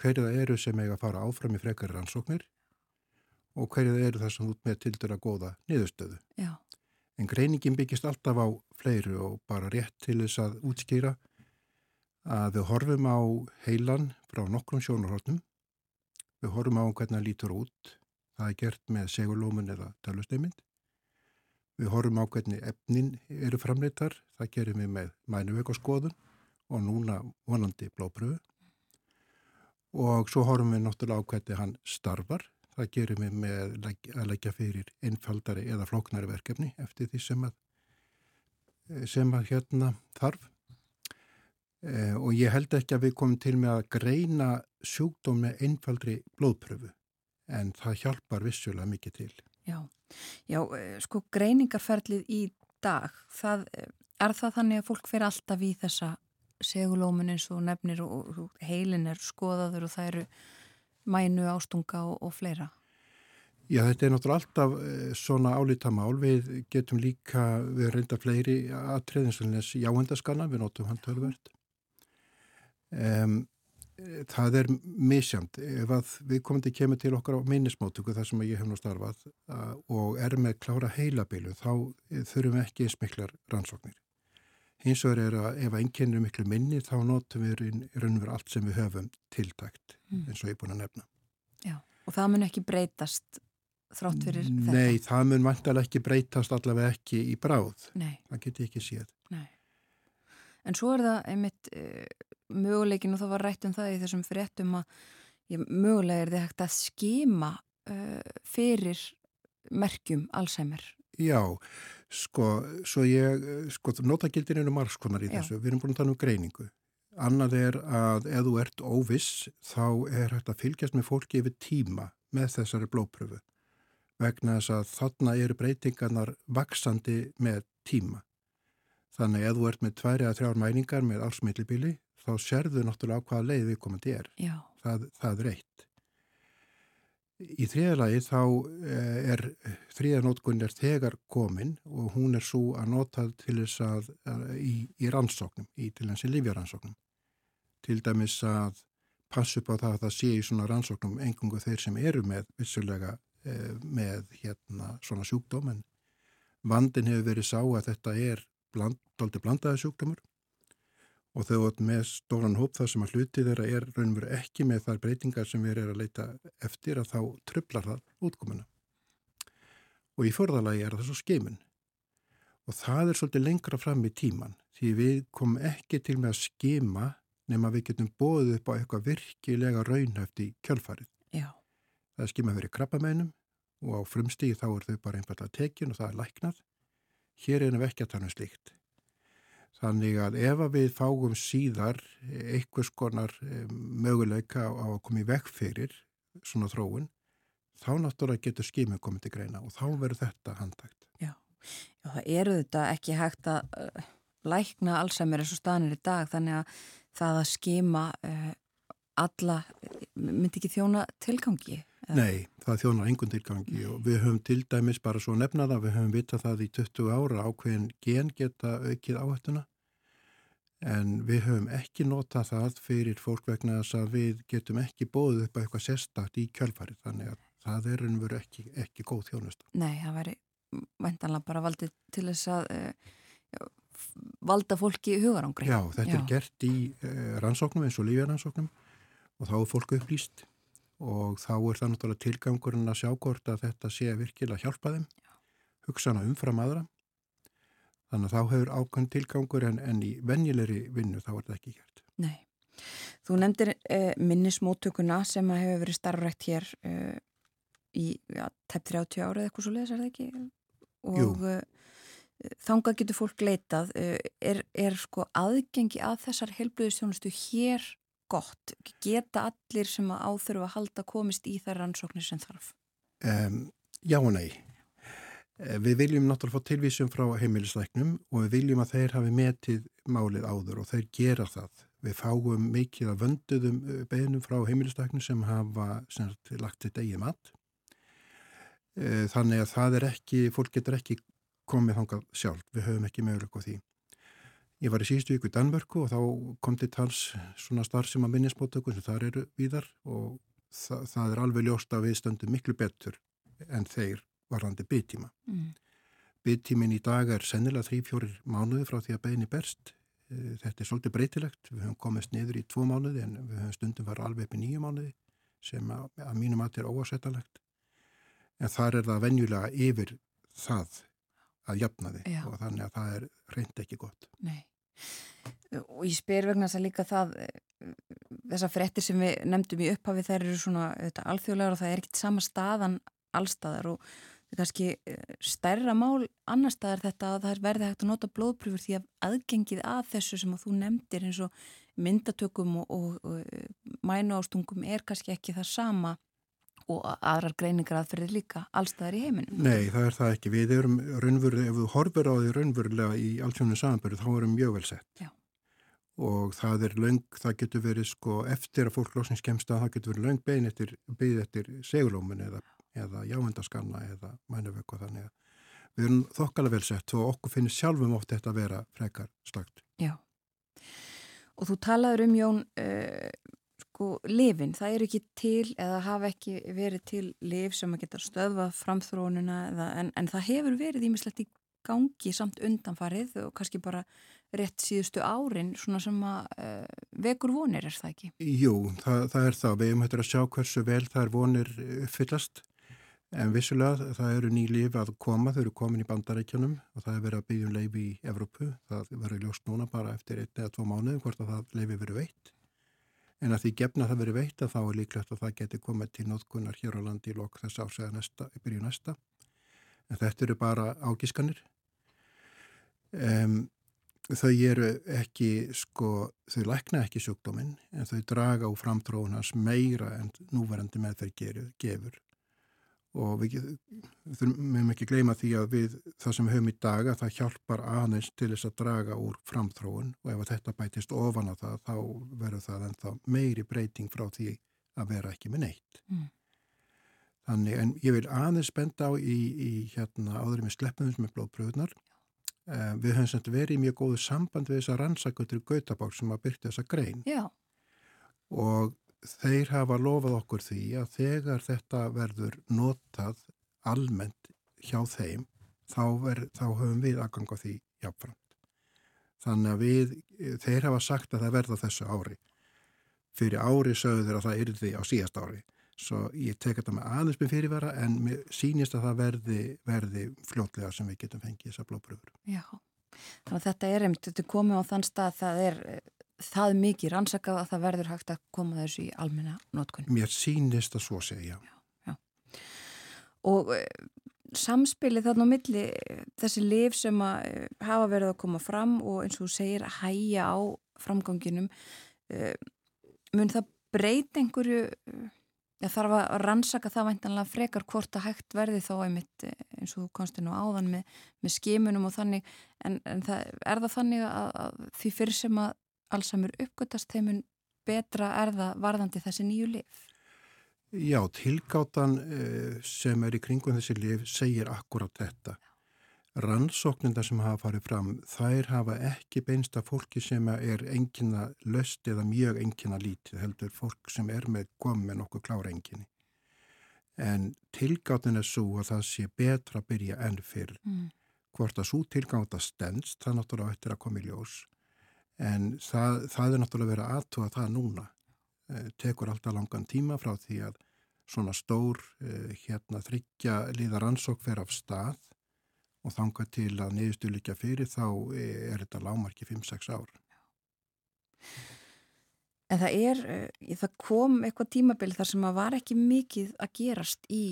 hverju það eru sem eiga að fara áfram í frekari rannsóknir og hverju það eru það sem út með til dæra góða niðurstöðu. Já. En greiningin byggist alltaf á fleiru og bara rétt til þess að útskýra að við horfum á heilan frá nokkrum sjónarhóttnum. Við horfum á hvernig það lítur út. Það er gert með segulómun eða talusteymind. Við horfum á hvernig efnin eru framleitar. Það gerum við með mænuvöku og núna vonandi blóbröðu. Og svo horfum við náttúrulega á hvernig hann starfar. Það gerum við með að leggja fyrir einfaldari eða flóknari verkefni eftir því sem að, sem að hérna þarf. Eh, og ég held ekki að við komum til með að greina sjúkdóm með einfaldri blóðpröfu en það hjálpar vissulega mikið til. Já, Já eh, sko greiningarferlið í dag, það eh, Er það þannig að fólk fer alltaf í þessa segulómun eins og nefnir og, og heilin er skoðaður og það eru mænu ástunga og, og fleira? Já, þetta er náttúrulega alltaf eh, svona álítamál. Við getum líka, við reynda fleiri þess jáhendaskanna, við notum hann tölvert. Um, það er misjamt. Ef að við komum til að kemur til okkar á minnismótöku þar sem ég hef nú starfað uh, og er með klára heilabilu, þá þurfum við ekki eins miklar rannsóknir. Hins vegar er að ef að einkennir miklu minni, þá notum við raun og verið allt sem við höfum tiltækt, Mm. eins og ég er búin að nefna. Já. Og það mun ekki breytast þrátt fyrir þetta? Nei, það mun vantalega ekki breytast allavega ekki í bráð. Nei. Það get ég ekki séð. Nei. En svo er það einmitt uh, möguleikin og það var rætt um það í þessum fréttum að ég, mögulega er þið hægt að skima uh, fyrir merkjum Alzheimer. Já, sko, svo ég, sko, notagildin eru margskonar í Já. þessu. Við erum búin að tala um greiningu. Annað er að ef þú ert óviss, þá er hægt að fylgjast með fólki yfir tíma með þessari blóðpröfu. Vegna þess að þarna eru breytingarnar vaksandi með tíma. Þannig ef þú ert með tværi að þrjár mæningar með alls millibili, þá sérðu náttúrulega á hvaða leið við komandi er. Já. það, það er eitt. Í þriðalagi þá eh, er þriðanótkun er þegar komin og hún er svo að nota til þess að, að í, í rannsóknum, í til þessi lífjarannsóknum. Til dæmis að passa upp á það að það sé í svona rannsóknum engungu þeir sem eru með vissulega eh, með hérna svona sjúkdóm en vandin hefur verið sá að þetta er bland, doldi blandaði sjúkdómur og þau átt með stóran hóp þar sem að hluti þeirra er raunveru ekki með þar breytingar sem við erum að leita eftir að þá trublar það útkomuna. Og í förðalagi er það svo skeimun. Og það er svolítið lengra fram í tíman því við komum ekki til með að skeima nema við getum bóðið upp á eitthvað virkilega raunhæft í kjölfarið. Já. Það er skema fyrir krabbameinum og á frumstíði þá er þau bara einfallega tekin og það er læknað. Hér við ekki að tala um slíkt. Þannig að ef að við fáum síðar einhvers konar eh, möguleika á að koma í vekk fyrir svona þróun, þá náttúrulega getur skimið komið til greina og þá verður þetta handtækt. Já, það eru þetta ekki hægt að uh, lækna Alzheimer eins og staðanir í dag þannig að það að skima uh, alla myndi ekki þjóna tilgangi. Nei, það þjónar engun tilgangi og við höfum til dæmis bara svo nefna það, við höfum vitað það í 20 ára ákveðin gen geta aukið áhættuna en við höfum ekki notað það fyrir fólk vegna þess að við getum ekki bóðið upp á eitthvað sérstakt í kjölfarið þannig að það er ennveru ekki, ekki góð þjónusta. Nei, það væri væntanlega bara valdið til þess að uh, valda fólki hugarangri. Já, þetta er gert í uh, rannsóknum eins og lífjarrannsóknum og þá er fólk upplýst og þá er það náttúrulega tilgangurinn að sjá hvort að þetta sé virkilega hjálpa þeim, hugsaðna umfram aðra. Þannig að þá hefur ákveðin tilgangur en, en í venjulegri vinnu þá er þetta ekki gert. Nei. Þú nefndir uh, minnismóttökuna sem að hefur verið starfrækt hér uh, í ja, tepp 30 árið eitthvað svo leiðis, er það ekki? Jú. Og uh, þangað getur fólk leitað. Uh, er, er sko aðgengi að þessar helblöðustjónustu hér gott? Geta allir sem að áþurfa að halda komist í þær rannsóknir sem þarf? Um, já og nei. Eh, Við viljum náttúrulega fá tilvísum frá heimilisleiknum og við viljum að þeir hafi metið málið áður og þeir gera það. Við fáum mikið af vönduðum beðnum frá heimilisleiknum sem hafa sem sagt, lagt þetta eigið mat. Eh, Þannig að það er ekki, fólk getur ekki komið þangað sjálf. Við höfum ekki möguleik á því. Ég var í síðustu viku í Danmörku og þá kom til tals svona starf sem að minnismóttöku sem þar eru víðar og það, það er alveg ljóst að við stöndum miklu betur en þeir varðandi byggtíma. Mm. Byggtímin í dag er sennilega 3-4 mánuði frá því að beginni berst. Eh, Þetta er svolítið breytilegt. Við höfum komist niður í 2 mánuði en við höfum stundum farið alveg upp í 9 mánuði sem að, að mínum að er óasettalegt. En þar er það venjulega yfir það að jafna þið Já. og þannig að það er reynd ekki gott. Nei. Og ég spyr vegna þess að líka það eh, þessar frettir sem við nefndum í upphafi þær eru svona auðvitað, alþjóðlegar og það er ekkit sama staðan allstaðar og kannski eh, stærra mál annar staðar þetta að það er verði hægt að nota blóðpröfur því að aðgengið að þessu sem að þú nefndir eins og myndatökum og, og, og mænu ástungum er kannski ekki það sama og aðrar greiningar aðferðir líka allstaðar í heiminum. Nei, það er það ekki. Við erum raunverulega, ef þú horfir á því raunverulega í alltjónu samanbyrju, þá erum mjög vel sett. Já. Og það er löng, það getur verið sko eftir að fólk lóksins kemst að það getur verið löng bein eftir, bein eftir segulómin eða, eða jáendaskanna eða mænuvöku og þannig að við erum þokkalega vel sett og okkur finnir sjálfum oft þetta að vera frekar slagt. Já. Og þú talaður um Jón uh, sko lifin, það eru ekki til eða hafa ekki verið til lif sem að geta stöðvað framþrónuna eða, en, en það hefur verið ímislegt í gangi samt undanfarið og kannski bara rétt síðustu árin svona sem að uh, vekur vonir er það ekki? Jú, það, það er það. Við hefum hættir að sjá hversu vel það er vonir fyllast en vissulega það eru ný lif að koma, þau eru komin í bandarækjanum og það er verið að byggja um leifi í Evrópu. Það verður ljóst núna bara eftir einn eða tvo mánuði hvort að það leifi verið veitt. En að því gefna það verið veitt að þá er líklegt að það geti komið til nótkunnar hér á landi í lok þess í byrju næsta. En þetta eru bara ágískanir. Um, þau eru ekki, sko, þau lækna ekki sjúkdóminn en þau draga úr framtróðunars meira en núverandi meðferð gefur og við mögum ekki gleyma því að við það sem við höfum í dag að það hjálpar aðeins til þess að draga úr framtróun og ef þetta bætist ofan á það þá verður það ennþá meiri breyting frá því að vera ekki með neitt. Mm. Þannig en ég vil aðeins spenda á í, í hérna áður með sleppum með blóðbröðunar. Uh, við höfum sem verið í mjög góðu samband við þessa rannsakutur Gautabák sem að byrja þessa grein. Já. Og þeir hafa lofað okkur því að þegar þetta verður notað almennt hjá þeim þá, ver, þá höfum við aðgang á því jáfnframt. Þannig að við, þeir hafa sagt að það verða þessu ári. Fyrir ári sögðu þeir að það yrði á síðast ári. Svo ég tek þetta með aðeins með fyrirvara en sínist að það verði, verði fljótlega sem við getum fengið þessar blóðbröður. Já, þannig að þetta er einmitt, þetta komið á þann stað það er það mikið rannsakað að það verður hægt að koma þessu í almenna notkunn. Mér sínist að svo segja. Já, já. Og e, samspilið þarna á milli þessi liv sem að e, hafa verið að koma fram og eins og þú segir að hæja á framganginum e, mun það breyt einhverju Já, þarf að rannsaka það væntanlega frekar hvort að hægt verði þá einmitt eins og þú konsti nú áðan með, með skimunum og þannig en, en það, er það þannig að, að því fyrir sem að Alzheimer uppgötast þeimun betra erða varðandi þessi nýju lif? Já, tilgáttan eh, sem er í kringum þessi lif segir akkurat þetta. Rannsóknindar sem hafa farið fram, þær hafa ekki beinst af fólki sem er engina löst eða mjög engina lítið, heldur fólk sem er með kom með nokkuð klára enginni. En tilgáttin er svo að það sé betra að byrja enn fyrr. Mm. Hvort að svo tilgáta stendst, það náttúrulega ættir að koma í ljós en það, það er náttúrulega verið aðtúa það núna. E, tekur alltaf langan tíma frá því að svona stór e, hérna þryggja líðar ansók fer af stað og þanga til að neðustu líka fyrir þá eh, er þetta lámarki 5-6 ár. En það er, það kom eitthvað tímabil þar sem að var ekki mikið að gerast í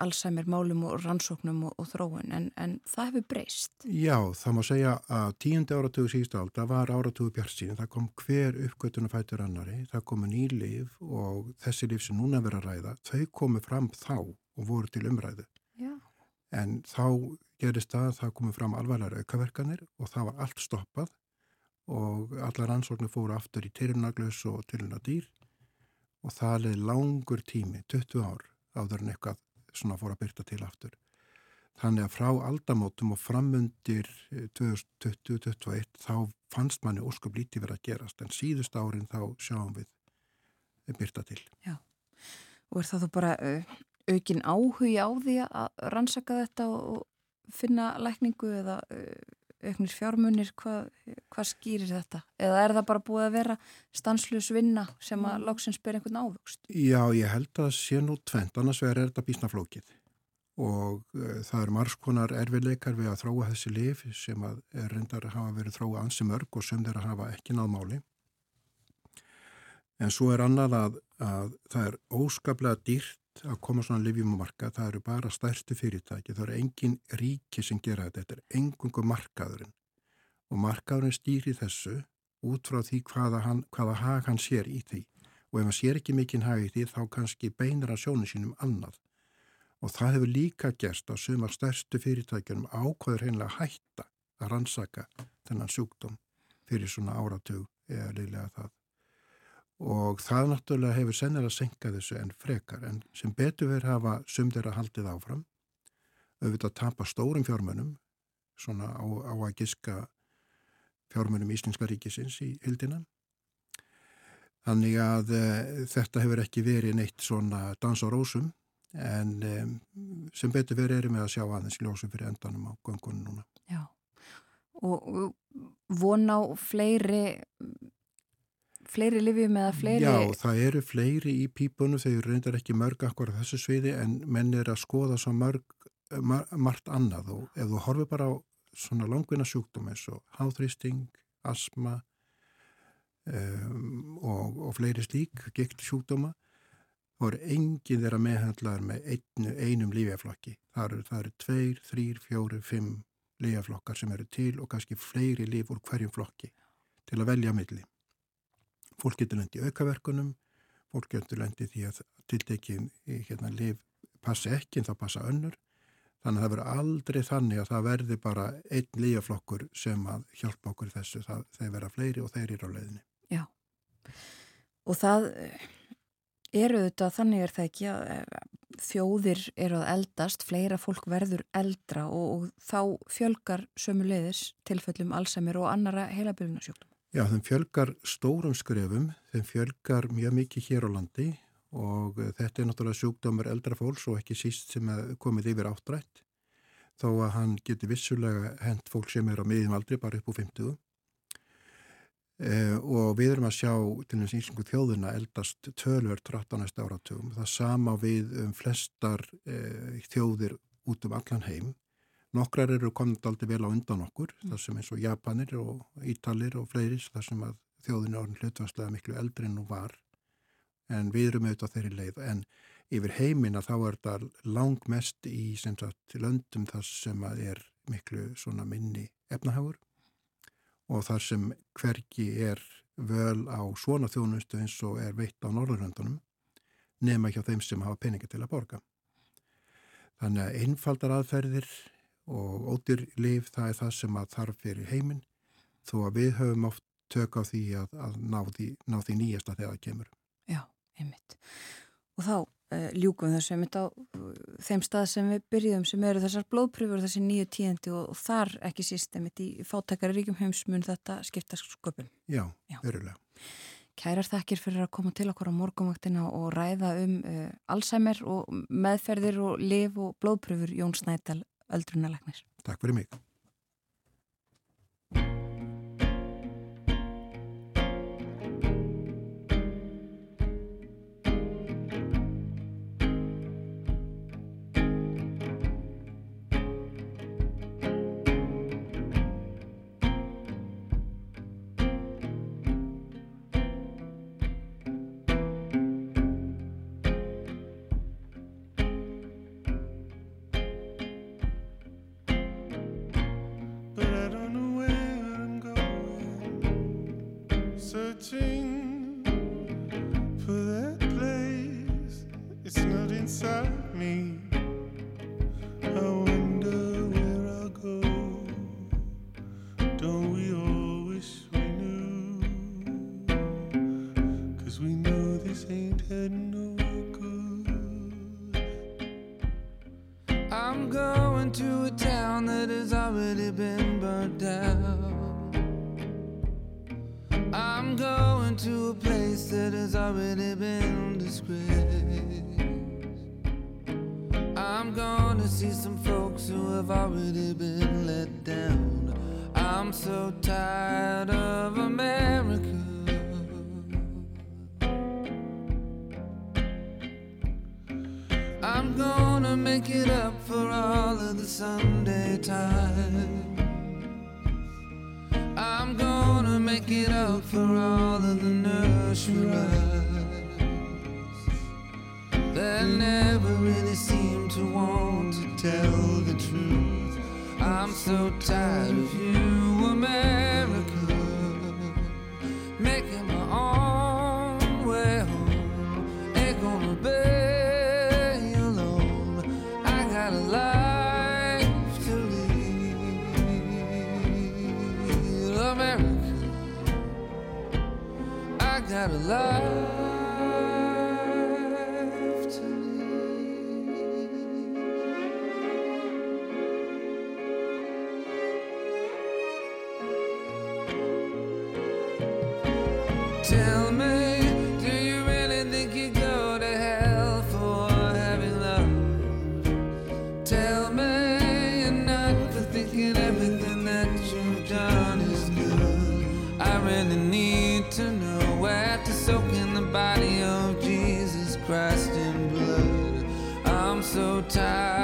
Alzheimer málum og rannsóknum og, og þróun en, en það hefur breyst. Já, það má segja að tíundi áratugu síðust álda var áratugu bjart síðan. Það kom hver uppgötun að fætur annari, það komu nýlif og þessi líf sem núna verður að ræða, þau komu fram þá og voru til umræðu. Já. En þá gerist það að það komu fram alvarlega aukaverkanir og það var allt stoppað og allar rannsóknir fóru aftur í tilunaglaus og tilunadýr og það leði langur tími, 20 ár áður en eitthvað svona fór að byrta til aftur. Þannig að frá aldamótum og framundir 2020-2021 eh, þá fannst manni ósköp lítið verið að gerast en síðust árin þá sjáum við byrta til. Já, og er það þú bara uh, aukin áhugi á því að rannsaka þetta og finna lækningu eða auknir fjármunir, hvað hva skýrir þetta? Eða er það bara búið að vera stanslus vinna sem að mm. lóksins ber einhvern ávöxt? Já, ég held að sé nú tvent, annars er þetta bísnaflókið og uh, það er margskonar erfiðleikar við að þróa þessi lif sem að reyndar hafa verið þróa ansi mörg og sem þeirra hafa ekki náðmáli. En svo er annað að, að það er óskaplega dýrt að koma svona livjum á marka, það eru bara stærstu fyrirtæki, það eru engin ríki sem gera þetta, þetta er engungu markaðurinn. Og markaðurinn stýri þessu út frá því hvaða, hann, hvaða hag hann sér í því. Og ef maður sér ekki mikinn hagi því þá kannski beinar að sjónu sínum annað. Og það hefur líka gerst að sumar stærstu fyrirtækjunum ákvæður hreinlega hætta að rannsaka þennan sjúkdóm fyrir svona áratug eða liðlega það og það náttúrulega hefur sennilega senkað þessu en frekar. En sem betur verið hafa sumdir að haldið áfram. Auðvitað tapa stórum fjármönum svona á, á að giska fjármönum Íslenska ríkisins í hildina þannig að e, þetta hefur ekki verið neitt svona dans á rósum. En e, sem betur verið erum við að sjá aðeins ljósum fyrir endanum á gangunum núna. Já, og von á fleiri fleiri livjum eða fleiri Já, það eru fleiri í pípunum þau reyndar ekki mörg akkur á þessu sviði en menn er að skoða svo mörg mar margt annað. Og ef þú horfið bara á svona langvinna sjúkdóm eins og háþrýsting, asma um, og, og fleiri slík, gikt sjúkdóma er enginn þeirra meðhandlaður með einu, einum lífjaflokki það eru, það eru tveir, þrýr, fjóri, fimm lífjaflokkar sem eru til og kannski fleiri líf úr hverjum flokki til að velja milli fólk getur lendi aukaverkunum fólk getur lendi því að tiltekin hérna líf passa ekki en þá passa önnur. Þannig að það verður aldrei þannig að það verði bara einn lífjaflokkur sem að hjálpa okkur þessu. Það, þeir vera fleiri og þeir eru á leiðinni. Já, og það eru þetta, þannig er það ekki að eh, þjóðir eru að eldast, fleira fólk verður eldra og, og þá fjölgar sömu leiðis tilfellum Alzheimer og annara heilabölunarsjóknum. Já, þeim fjölgar stórum skrefum, þeim fjölgar mjög mikið hér á landi og þetta er náttúrulega sjúkdómur eldra fólks og ekki síst sem komið yfir áttrætt. Þó að hann geti vissulega hent fólk sem er á miðjum aldri bara upp úr 50 eh, og við erum að sjá til þess íslengu þjóðuna eldast tölver 13. áratugum. Það sama við um flestar eh, þjóðir út um allan heim Nokkrar eru komið aldrei vel á undan okkur, mm. þar sem eins og Japanir og Ítalir og fleiri, þar sem að þjóðin er orðin hlutvarslega miklu eldri en nú var, en við erum auðvitað þeirri leið. En yfir heimina þá er þetta langmest í sem sagt löndum þar sem að er miklu svona minni efnahagur og þar sem hverki er völ á svona þjónustu eins og er veitt á Norðurlöndunum nema ekki á þeim sem hafa peningi til að borga. Þannig að einfaldar aðferðir og ódýr liv það er það sem að þarf fyrir heiminn þó að við höfum oft tök á því að, að ná, því, ná því nýjasta þegar það kemur. Já, einmitt. Og þá uh, ljúkum þessu einmitt á uh, þeim stað sem við byrjuðum sem eru þessar blóðpröfur, þessi nýju tíðandi og, og þar ekki síst einmitt í fátækari ríkum heimsmun þetta skipta sköpum. Já, Já. verulega. Kærar þakkir fyrir að koma til okkur á morgumvaktina og ræða um uh, Alzheimer og meðferðir og liv og blóðpröfur Jón Snædal öldrunalegnir. Takk fyrir mig. time.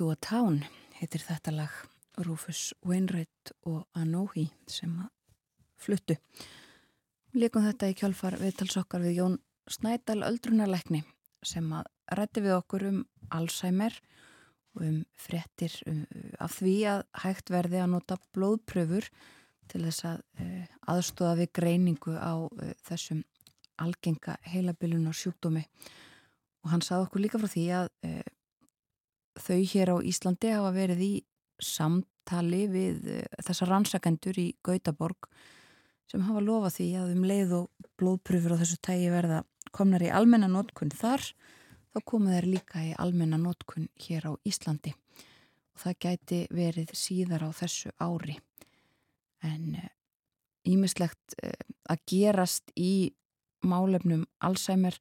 To a Town heitir þetta lag Rufus Wainwright og Anohi sem að fluttu. Líkum þetta í kjálfar viðtalsokkar við Jón Snædal öldrunarleikni sem að rætti við okkur um Alzheimer og um fréttir um, af því að hægt verði að nota blóðpröfur til þess að uh, aðstóða við greiningu á uh, þessum algenga heilabilunar sjúkdómi og hann sagði okkur líka frá því að uh, þau hér á Íslandi hafa verið í samtali við uh, þessar rannsakendur í Gautaborg sem hafa lofað því að um leið og blóðpröfur á þessu tægi verða komnar í almenna nótkunn þar þá koma þeir líka í almenna nótkunn hér á Íslandi. Og það gæti verið síðar á þessu ári. En ímislegt uh, að gerast í málefnum Alzheimer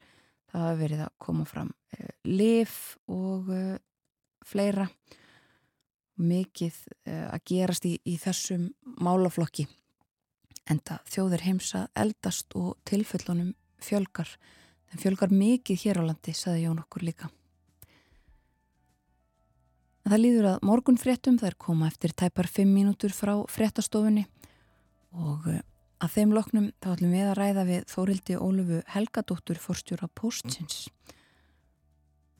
það hafa verið að koma fram lif og fleira mikið uh, að gerast í, í þessum málaflokki. Enda þjóðir heimsa eldast og tilfellunum fjölgar. En fjölgar mikið hér á landi saði Jón okkur líka. En það líður að morgun fréttum þær koma eftir tæpar 5 mínútur frá fréttastofunni. Og uh, að þeim loknum þá ætlum við að ræða við Þórildi Ólufu Helgadóttur fórstjóra Póstsins.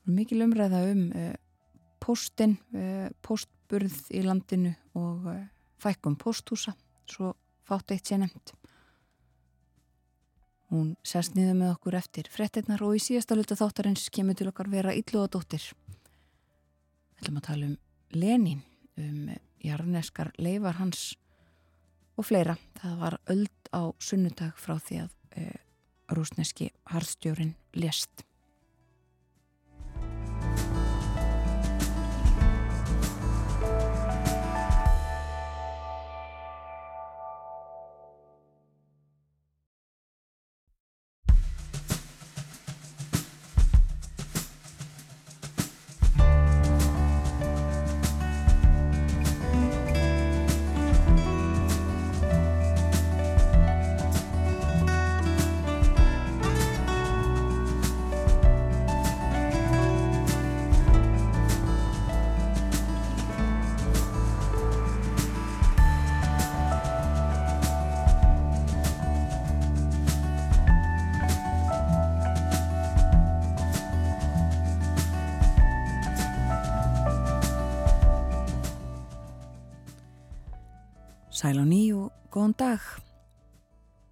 Mikið umræða um póstin, uh, póstburð í landinu og uh, fækkum pósthúsa, svo fátt eitt sé nefnt. Hún sest niður með okkur eftir frettinnar og í síðasta luta þáttarins kemur til okkar vera Illuadóttir. Við ætlum að tala um Lenin, um jarneskar leifar hans og fleira. Það var öld á sunnudag frá því að uh, rúsneski harðstjórin lést.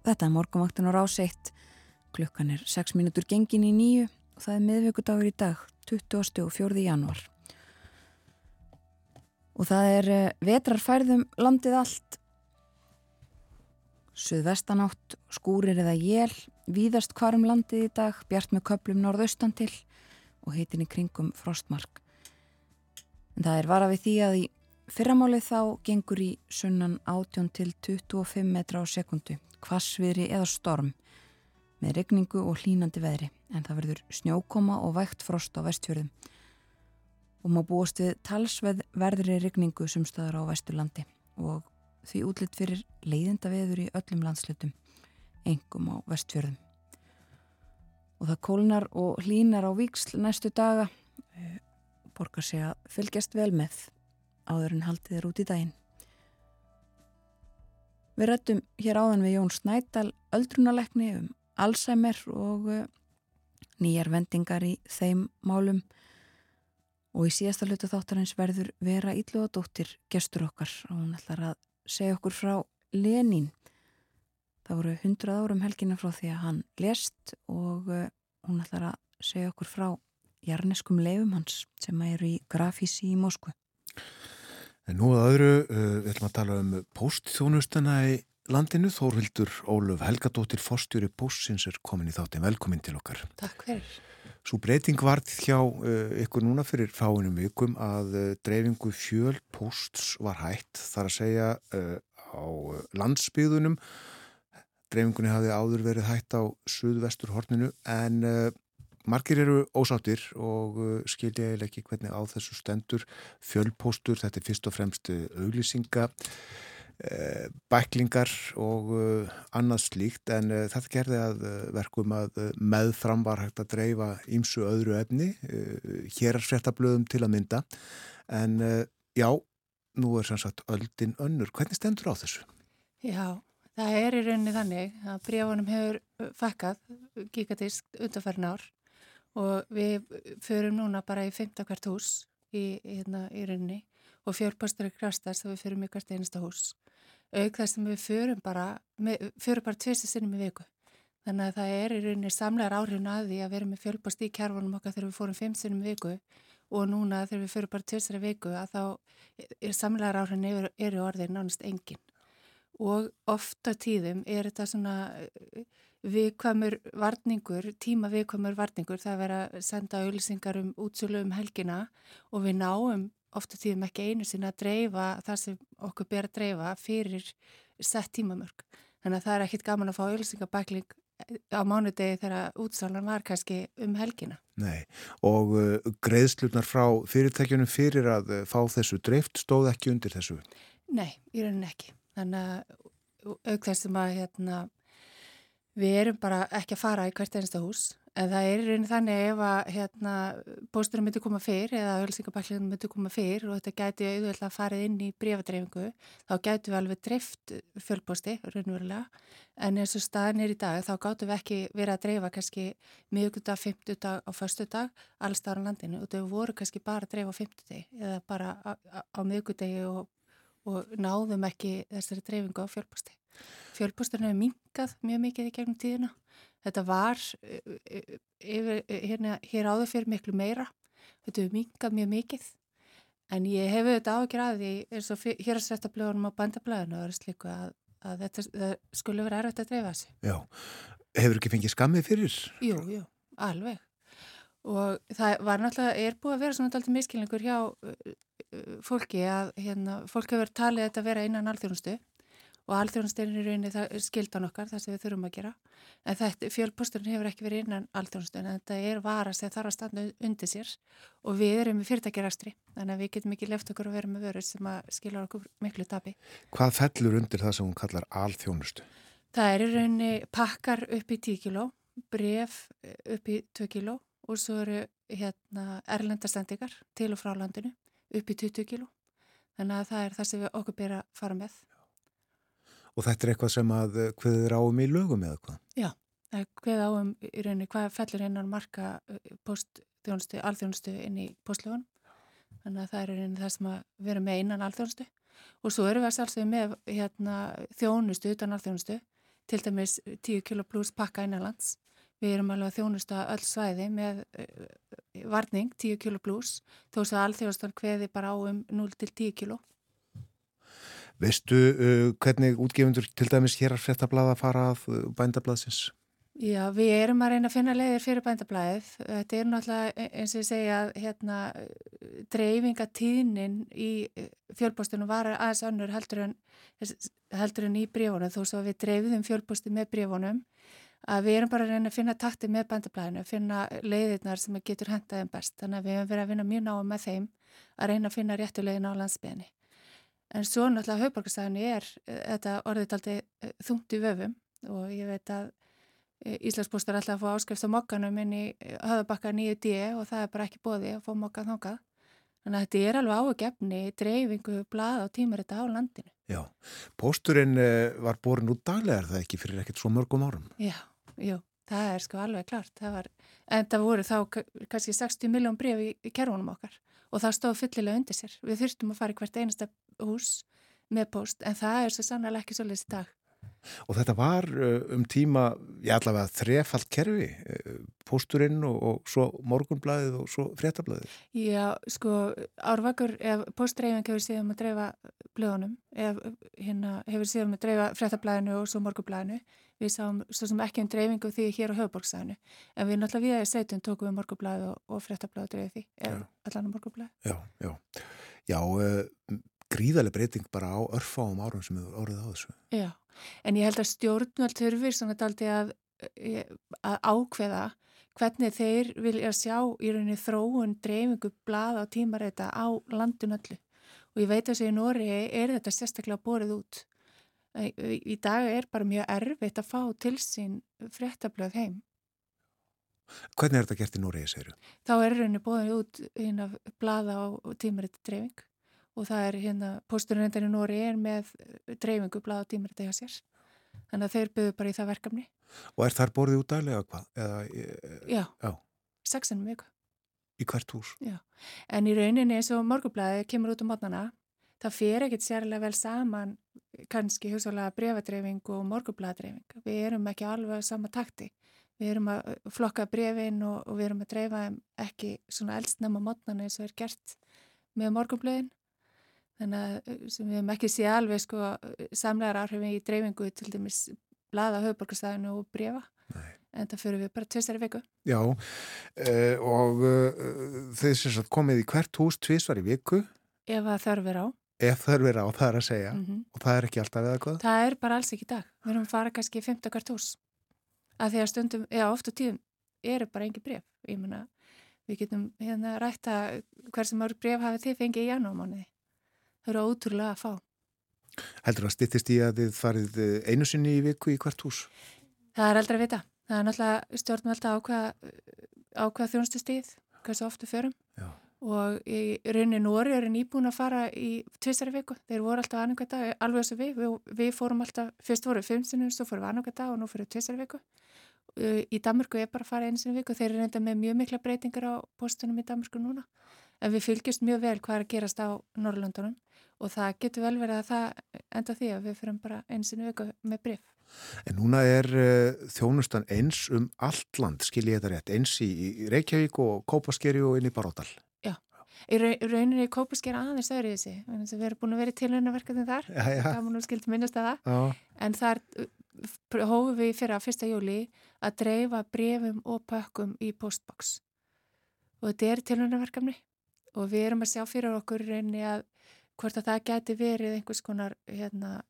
Þetta er morgumaktun á rás 1. Klukkan er 6 minútur gengin í nýju og það er miðvíkudagur í dag, 20. og 4. januar. Og það er eh, vetrarfærðum landið allt. Suðvestanátt, skúrir eða jél, víðast hvarum landið í dag, bjart með köplum norðaustan til og heitin í kringum frostmark. En það er vara við því að í fyrramálið þá gengur í sunnan 18 til 25 metra á sekundu, kvassviðri eða storm með regningu og hlínandi veðri en það verður snjókoma og vægt frost á vestfjörðum. Og má búast við talsveð verðri regningu sem stöðar á vesturlandi og því útlitt fyrir leiðinda veður í öllum landslutum, engum á vestfjörðum. Og það kólnar og hlínar á víksl næstu daga, borgar sig að fylgjast vel með áður en haldið er út í daginn. Við rættum hér áðan við Jón Snædal öldrunalekni um Alzheimer og uh, nýjar vendingar í þeim málum og í síðasta hlutu þáttarins verður vera íllugadóttir gestur okkar og hún ætlar að segja okkur frá Lenin. Það voru hundrað árum helgina frá því að hann lest og uh, hún ætlar að segja okkur frá jarneskum leifum hans sem eru í grafísi í Moskvu. En nú að öðru, uh, við ætlum að tala um postþjónustana í landinu. Þórvildur Óluf Helgadóttir, fórstjóri postsins er komin í þáttin. Velkomin til okkar. Takk fyrir. Svo breyting varð hjá uh, ykkur núna fyrir fáinum vikum að uh, dreifingu fjöl posts var hætt. Þar að segja uh, á landsbyðunum. Dreifingunni hafði áður verið hætt á suðvestur horninu en uh, Markir eru ósáttir og uh, skilja eða ekki hvernig á þessu stendur fjölpóstur, þetta er fyrst og fremst uh, auglýsinga, uh, bæklingar og uh, annað slíkt en þetta gerði að verkum að meðfram var hægt að dreifa ímsu öðru efni, hér er fréttablöðum til að mynda en já, nú er sannsagt öldin önnur. Hvernig stendur á þessu? Já, það er í rauninni þannig að brífunum hefur fakkað gigatísk undanfærin ár og við förum núna bara í 15 hvert hús í, hérna, í rauninni og fjörpastur er krastast og við förum í hvert einasta hús. Auk þess að við förum bara, með, förum bara tvistu sinnum í viku. Þannig að það er í rauninni samlegar áhrifin að því að vera með fjölpast í kjærfunum okkar þegar við fórum 5 sinnum í viku og núna þegar við förum bara tvistur í viku að þá er samlegar áhrifin eru, eru orðið nánast engin. Og ofta tíðum er þetta svona viðkvæmur varningur, tíma viðkvæmur varningur, það er verið að senda auðlýsingar um útsölu um helgina og við náum ofta tíðum ekki einu sinna að dreifa það sem okkur ber að dreifa fyrir sett tímamörk. Þannig að það er ekkit gaman að fá auðlýsingabækling á mánudegi þegar útsalan var kannski um helgina. Nei, og uh, greiðslurnar frá fyrirtækjunum fyrir að uh, fá þessu dreift stóð ekki undir þessu? Nei, í rauninni ekki. Þannig að auk þessum að hérna Við erum bara ekki að fara í hvert einasta hús. En það er rauninni þannig ef að hérna, pósturinn myndi koma fyrr eða ölsingabæklingin myndi koma fyrr og þetta gæti auðvitað að farið inn í brífadreifingu þá gætu við alveg dreift fjölpósti raunverulega. En eins og staðin er í dag þá gáttu við ekki verið að dreifa kannski miðugundag, fymtudag og föstudag alls þar á landinu. Og þau voru kannski bara að dreifa á fymtudegi eða bara á, á, á miðugundegi og, og náðum ekki þessari dreifingu á fjölpósti. Fjölpósturinn hefur minkað mjög mikið í gegnum tíðina. Þetta var yfir, hérna, hér áður fyrir miklu meira. Þetta hefur minkað mjög mikið. En ég hefur þetta ágjör að því eins og hér að setja blöðunum á bandablaðinu og er sliku að, að þetta skulle vera erfitt að dreifa þessu. Já, hefur ekki fengið skammið fyrir? Jú, jú, alveg. Og það var náttúrulega, er búið að vera svona alltaf miskilningur hjá fólki að hérna, fólk hefur talið þetta að vera innan alþjónustu og alþjónustegin er rauninni skildan okkar það sem við þurfum að gera. En þetta fjölposturinn hefur ekki verið innan alþjónustegin en þetta er vara sem þarf að standa undir sér og við erum með fyrirtækjarastri þannig að við getum ekki left okkur að vera með vörur sem að skilja okkur miklu tabi Hvað fellur undir það sem hún kallar alþjónustu? Það er í rauninni pakkar upp í 10 kíló bref upp í 2 kíló og svo eru hérna erlendastendingar til og frá landinu upp í 20 kíló. Þannig að það er það sem við okkur byrja að fara með Og þetta er eitthvað sem að hviðir áum í lögum eða hvað? Já, það er hvið áum í rauninni hvað fellur innan marka postþjónustu, alþjónustu inn í postlögunum. Þannig að það er rauninni það sem að vera með innan alþjónustu. og svo erum við að sjálfsögðu með hérna, þjónustu, utan alþjónustu til dæmis 10 kilo pluss pakka innanlands við erum alveg að þjónusta öll svæði með uh, varning 10 kilo pluss þó sem alþjónustan kveði bara á um 0 til 10 kilo Veistu uh, hvernig útgefundur til dæmis hér að fréttablaða fara að uh, bændablaðsins? Já, við erum að reyna að finna leiðir fyrir bændablaðið. Þetta er náttúrulega e- eins og ég segja hérna dreifingatíðnin í fjölbóstunum var aðeins önnur heldur en, heldur en í brífunum þó svo að við dreifðum fjölbósti með brífunum að við erum bara að reyna að finna takti með bændablaðinu, finna leiðirnar sem getur hentaðum best. Þannig að við hefum verið að vinna mjög náum með þeim að reyna að finna réttu leiðin á landsbygðinni. En svo náttúrulega haugborgarstæðinu er eh, þetta orðið aldrei þungt í vöfum og ég veit að Íslandsbústar ætla að fá áskrift á mokkanum inn í höfðabakka 9D og það er bara ekki bóði að fá mokkan þákað. Þannig að þetta er alveg ágefni dreifingu, blað og tímur þetta á landinu. Já, pósturinn var borin út daglega er það ekki fyrir ekkert svo mörgum árum? Já, jú, það er sko alveg klart. Það var, en það voru þá kannski 60 miljón bref í, í kerfunum okkar og það stóð fyllilega undir sér. Við þurftum að fara í hvert einasta hús með póst en það er svo sannlega ekki svolítið í dag. Og þetta var uh, um tíma, ég allavega þrefald kerfi, uh, pósturinn og, og svo morgunblæðið og svo fréttablaðið. Já, sko, árvakur, ef póstdreifing hefur síðan að dreifa blöðunum, ef hérna hefur síðan að dreifa fréttablaðinu og svo morgunblæðinu, við sáum svo sem ekki um dreifingu því hér á höfuborgstæðinu, en við náttúrulega við að setjum tókum við morgunblæðið og, og fréttablaðið dreifið því, allan á morgunblæðið. Já, já, já, uh, gríðarlega breyting bara á örfáum árum sem hefur orðið á þessu. Já, en ég held að stjórnvöld þurfir svona daldi að, að ákveða hvernig þeir vilja sjá í rauninni þróun, dreifingu, blada og tímareita á landun öllu. Og ég veit að þessi í Nóri er þetta sérstaklega borið út. Í dag er bara mjög erfitt að fá til sín fréttablöð heim. Hvernig er þetta gert í Nóri, segir þú? Þá er rauninni bóðið út hérna blada og tímareita dreifing og það er hérna, posturinn endan í Nóri er með dreifingu blada og tímareita hjá sér. Þannig að þeir byggðu bara í það verkefni. Og er þar borðið út daglega hvað? Eða, e, Já, já. sexinum viku. Í hvert hús? Já, en í rauninni eins og morgublaði kemur út um mótnana, það fer ekkert sérlega vel saman kannski hugsalega brefadreifing og morgublaðdreifing. Við erum ekki alveg sama takti. Við erum að flokka brefin og, og við erum að dreifa ekki svona eldsnæma mótnana eins og er gert með morgublaðin. Þannig að sem við hefum ekki séð alveg sko samlegar áhrifin í dreifingu til dæmis blaða höfuborgarstæðinu og brefa. Nei. En það fyrir við bara tvisari viku. Já, uh, og uh, þeir sem sagt komið í hvert hús tvísvar í viku. Ef að þarf er á. Ef þarf er á, það er að segja. Mm -hmm. Og það er ekki alltaf eða hvað? Það er bara alls ekki í dag. Við erum að fara kannski í 15 hvert hús. Að því að stundum, já, oft á tíðum eru bara engi bref. Ég menna, við getum hérna rætta hversu mörg bref hafið þið fengið í janúarmánuði. Eru ótrúlega að fá. Heldur það stittist í að þið farið einu sinni í viku í hvert hús? Það er aldrei að vita. Það er náttúrulega stjórnvalda ákveða, ákveða þjónustu stíð, hversu oftu förum. Já. Og í raunin Nóri er nýbúin að fara í tvisari viku. Þeir voru alltaf annarkvæð dag, alveg og við. við. Við fórum alltaf, fyrst voru sinnum, svo fórum við annarkvæð dag og nú fyrir tvisari viku. Í Danmarku er bara að fara einu sinni viku. Þeir eru reynda með mjög mikla breytingar á postunum í Danmarku núna. En við fylgjast mjög vel hvað er að gerast á Norrlöndunum og það getur vel verið að það enda því að við fyrir bara einu sinni viku með brif. En núna er uh, þjónustan eins um allt land, skil ég þetta rétt, eins í, í Reykjavík og Kópaskeri og inn í Baródal. Já, í rauninni í Kópaskeri aðeins öðru í þessi, við erum búin að vera í tilhörnaverkefni þar, já, já. gaman og skilt minnast að það, Já, en þar hófum við fyrir að fyrsta júli að dreifa brefum og pökkum í postbox og þetta er tilhörnaverkefni og við erum að sjá fyrir okkur rauninni að hvort að það geti verið einhvers konar hérna,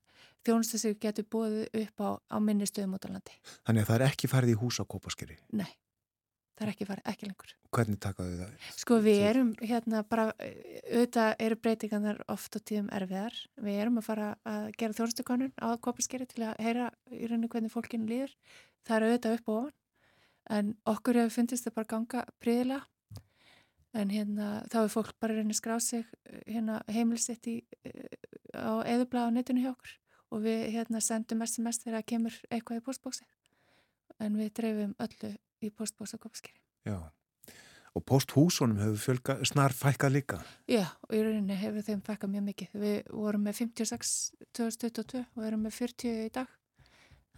þjónustu sem getur búið upp á, á minni stöðum út á landi. þannig að það er ekki farið í hús á Kópaskeri. Nei, það er ekki farið, ekki lengur. Hvernig takaðu það? Sko við erum hérna bara, auðvitað eru breytingarnar oft á tíðum erfiðar. Við erum að fara að gera þjónustukonun á Kópaskeri til að heyra í rauninni hvernig fólkinu líður. Það er auðvitað upp og ofan, en okkur hefur fundist það bara ganga príðilega. En hérna þá er fólk bara rauninni skráð sig hérna heimilsitt í, á eðubla á netinu hjá okkur og við hérna sendum SMS þegar það kemur eitthvað í postbóksi. En við dreifum öllu í postbóks á Kópaskeri. Já, Og posthúsunum hefur fjölga, snar fækkað líka. Já, og í rauninni hefur þeim fækkað mjög mikið. Við vorum með 56 2022 og erum með 40 í dag.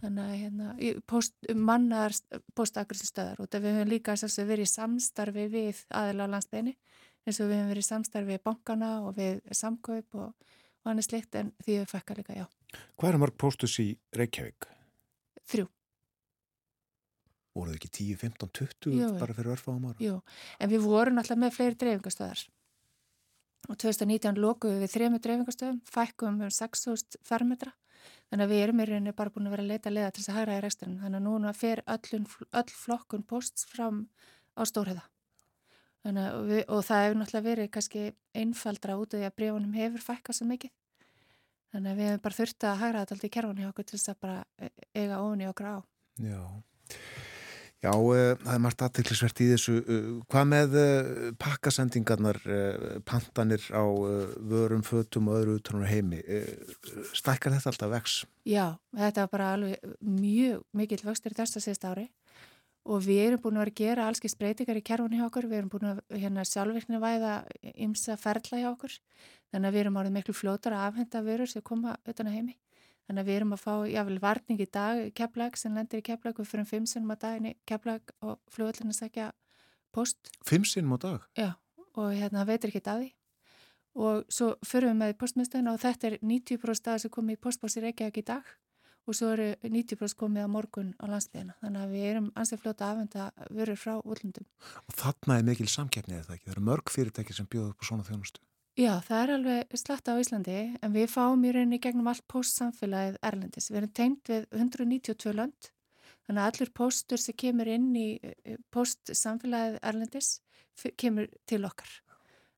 Þannig að hérna, post, mannar postagrissi stöðar og það við höfum líka sérst, verið í samstarfi við aðila á landsbygðinni eins og við höfum verið í samstarfi við bankana og við samkaup og, og annað slikt en því við fækkað líka, já. Hvað er mörg postus í Reykjavík? Þrjú, Voruð ekki 10, 15, 20 Jú. bara fyrir örfáum ára? jú. En við vorum alltaf með fleiri dreifingastöðar. Og 2019 lokuðum við þrejum dreifingastöðum, fækkum um 6.000 fermetra. Þannig að við erum í rauninni bara búin að vera að leita leiða til þess að hægra í resturinn. Þannig að núna fer öllun, öll flokkun posts fram á stórhæða. Við, og það hefur náttúrulega verið kannski einfaldra út af því að brefunum hefur fækkað svo mikið. Þannig að við hefum bara þurft að hægra þetta alltaf í kerfunni okkur til þess að bara e- eiga ofan í okkur á. Já. Já, uh, það er margt aðteklisvert í þessu. Uh, hvað með uh, pakkasendingarnar, pantanir á vörum, fötum og öðru utanur heimi? Stækkar þetta alltaf vex? Já, þetta var bara alveg mjög mikill vöxtur þess að síðast ári og við erum búin að vera að gera allskist breytingar í kerfunni hjá okkur, við erum búin að hérna, sjálfvirkni væða ymsa ferla hjá okkur, þannig að við erum árið miklu fljótar að afhenda vörur sem koma utan að heimi. Þannig að við erum að fá jáfnvel varning í dag Keflag sem lendir í Keflag við fyrir fimm sinnum að daginni Keflag og að segja post Fimm sinnum á dag? Já, og hérna veitir ekki að því og svo förum við með í postmiðstöðuna og þetta er 90% staðar sem komið í postbósi Reykjavík í dag og svo eru 90% komið á morgun á landsliðina. Þannig að við erum ansið fljóta að afhenda vörur frá útlundum. Og þarna er mikil samkeppni eða ekki? Það eru mörg fyrirtæki sem bjóða upp á svona þjónustu. Já, það er alveg slatta á Íslandi en við fáum í rauninni gegnum allt postsamfélagið Erlendis. Við erum tengt við 192 lönd þannig að allur postur sem kemur inn í eh, postsamfélagið Erlendis kemur til okkar.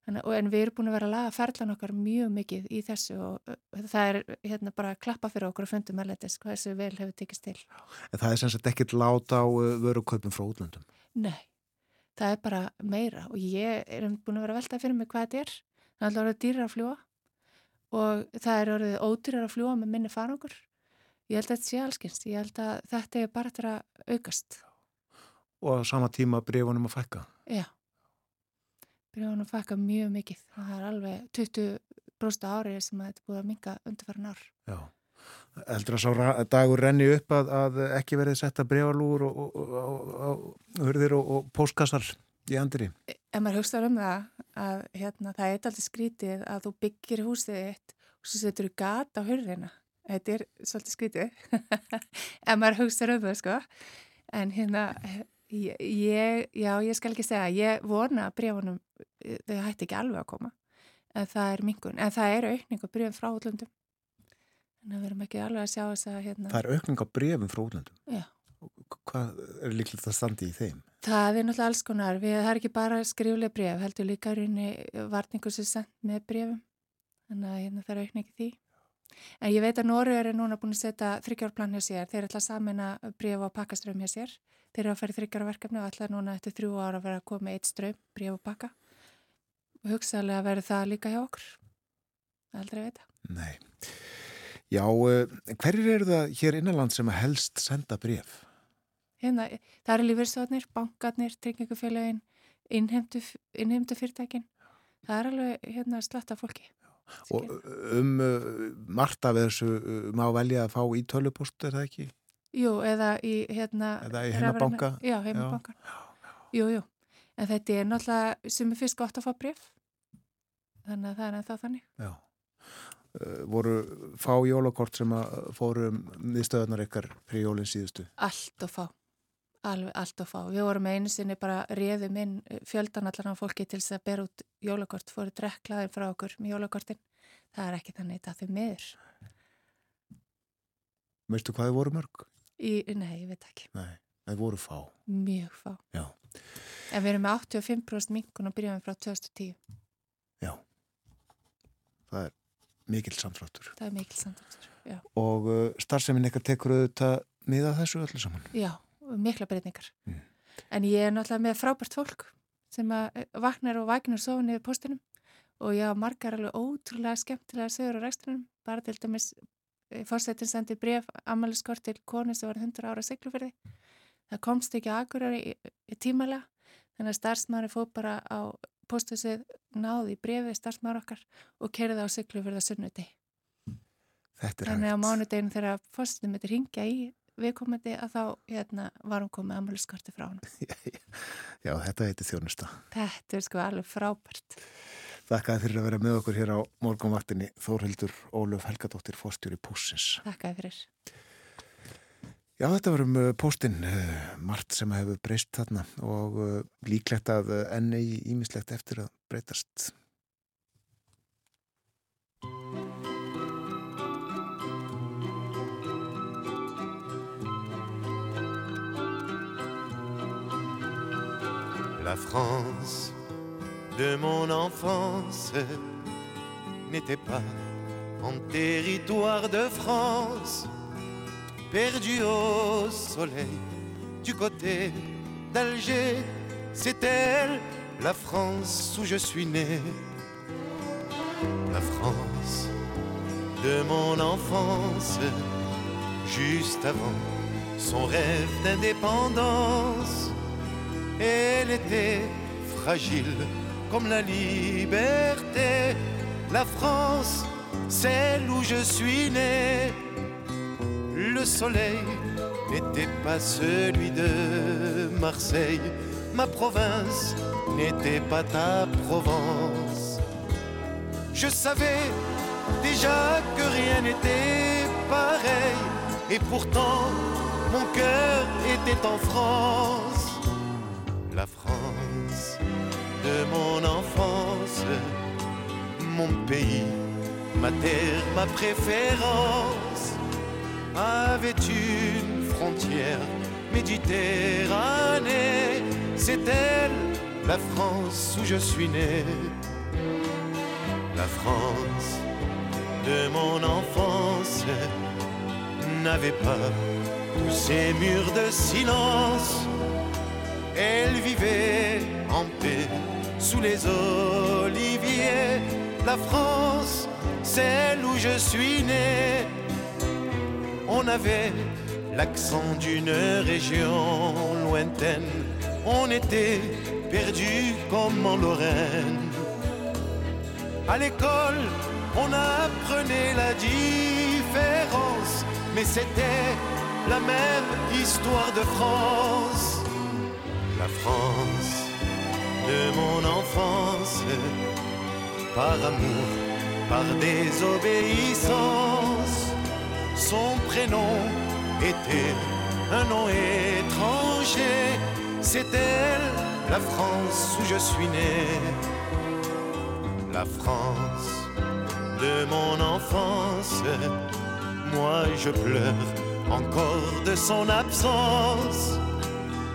Þannig, en við erum búin að vera að laga ferlan okkar mjög mikið í þessu og uh, það er hérna bara að klappa fyrir okkur og fundum erlendis hvað þessu vel hefur tekist til. En það er sem sagt ekkert láta á uh, vörukaupum frá útlöndum. Nei, það er bara meira og ég er búin að vera að velta fyrir mig hvað þetta er. Það er alltaf orðið dýrar að fljúa og það er orðið ódýrar að fljúa með minni farangur. Ég held að þetta sé allskynst, ég held að þetta er bara til að aukast. Og á sama tíma brefunum að fækka. Já, byrjaðum að fækka mjög mikið. Það er alveg 20% árið sem að þetta er búið að minga undirfæran ár. Já. Heldur að sá dagur renni upp að, að ekki verið setta brefalúr og, og, og, og, og og, og póstkassar í andri. ef maður hugsaður um það að hérna, það er alltaf skrítið að þú byggir húsið þitt og svo setur þú gat á hurðina. Þetta er svolítið skrítið ef maður hugsaður um það sko. En hérna, ég, já, ég skal ekki segja, ég vona að brefunum, þau hætti ekki alveg að koma. En það er mingun, en það er aukning á brefum frá útlöndum. Þannig að við erum ekki alveg að sjá þess að hérna. Það er aukning á brefum frá útlöndum. Já. Hvað er líklegt að standi í þeim? Það er náttúrulega alls konar. Við, það er ekki bara skriflega bref, heldur líka rauninni varningur sem sendt með brefum. Þannig að hérna, það er aukning í því. En ég veit að Nóriður er núna búin að setja þryggjárplan hjá sér. Þeir ætla að samina bref og pakkaström hjá sér. Þeir eru að fara í þryggjarverkefni og ætla núna eftir þrjú ára að vera að koma eitt ström, bref og pakka. Og hugsaðlega verður það líka hjá okkur. Aldrei að veita. Nei. Já, uh, hverjir eru það hér innanland sem að helst senda bref? Hérna, það eru lífyrstöðnir, bankarnir, tryggingufélagin, innheimtu, innheimtu fyrirtækin. Það er alveg hérna slatta fólki. Og um uh, margt af þessu uh, má velja að fá í tölupost, er það ekki? Jú, eða í hérna... Eða í heimabanka? Já, heimabankan. Jú, jú. En þetta er náttúrulega sem er fyrst gott að fá bref. Þannig að það er ennþá þannig. Já. Uh, voru fá jólakort sem að fóru um miðstöðunar ykkar fyrir jólinn síðustu? Allt og fá. Alveg allt og fá. Við vorum einu sinni bara réðum inn fjöldan allan á fólki til þess að bera út jólakort, fóru drekklaðin frá okkur með jólakortin. Það er ekki þannig þetta þau miður. Veistu hvað þið voru mörg? Í, nei, ég veit ekki. Nei, það voru fá. Mjög fá. Já. En við erum með 85% minkun og byrjum frá 2010. Já. Það er mikill samfráttur. Það er mikil samtalstur. Já. Og uh, starfsemin ykkar tekur auðvitað miða þessu öllu saman. Já, mikla breytingar. Mm. En ég er náttúrulega með frábært fólk sem eh, vaknar og vaknar sofin yfir postinum og ég hafa margar alveg ótrúlega skemmtilega sögur á rekstunum. Bara til dæmis fórsetin sendi bref ammæliskort til konu sem var 100 ára siglufyrði. Það komst ekki að akkurar í, í tímalega þannig að starfsmæri fóð bara á postusið náði í brefi starfsmæri okkar og kerði á það sunnuti. Þetta er Þannig að hægt. mánudeginu þegar postum þetta ringja í viðkomandi að þá hérna, var hún komið ammæliskorti frá hann. Já, þetta heitir þjónusta. Þetta er sko alveg frábært. Þakkaði fyrir að vera með okkur hér á morgunvaktinni Þórhildur Ólöf Helgadóttir fórstjóri Pússins. Þakkaði fyrir. Já, þetta var um uh, póstinn, uh, margt sem hefur breyst þarna og uh, líklegt að enn eigi ímislegt eftir að breytast. La France de mon enfance n'était pas en territoire de France, perdu au soleil du côté d'Alger. C'est elle, la France où je suis né. La France de mon enfance, juste avant son rêve d'indépendance. Elle était fragile comme la liberté. La France, celle où je suis né. Le soleil n'était pas celui de Marseille. Ma province n'était pas ta Provence. Je savais déjà que rien n'était pareil. Et pourtant, mon cœur était en France. Mon enfance, mon pays, ma terre, ma préférence, avait une frontière méditerranée? C'est elle, la France où je suis né. La France de mon enfance n'avait pas tous ces murs de silence. Elle vivait en paix sous les oliviers. La France, celle où je suis né. On avait l'accent d'une région lointaine. On était perdus comme en Lorraine. À l'école, on apprenait la différence, mais c'était la même histoire de France. La France de mon enfance, par amour, par désobéissance, son prénom était un nom étranger. C'est elle, la France où je suis né. La France de mon enfance, moi je pleure encore de son absence.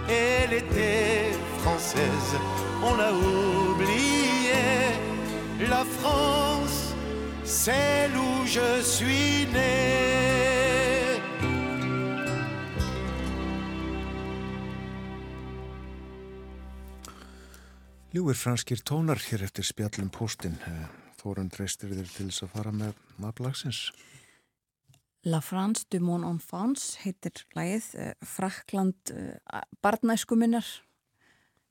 Elle était française, on l'a oubliée. La France, celle où je suis né. Ljúir franskir tónar hér eftir spjallum póstinn. Þórun treystir þér til þess að fara með nafnlagsins. La France du Mon Enfance heitir lagið, eh, Frakland uh, barnæskuminnar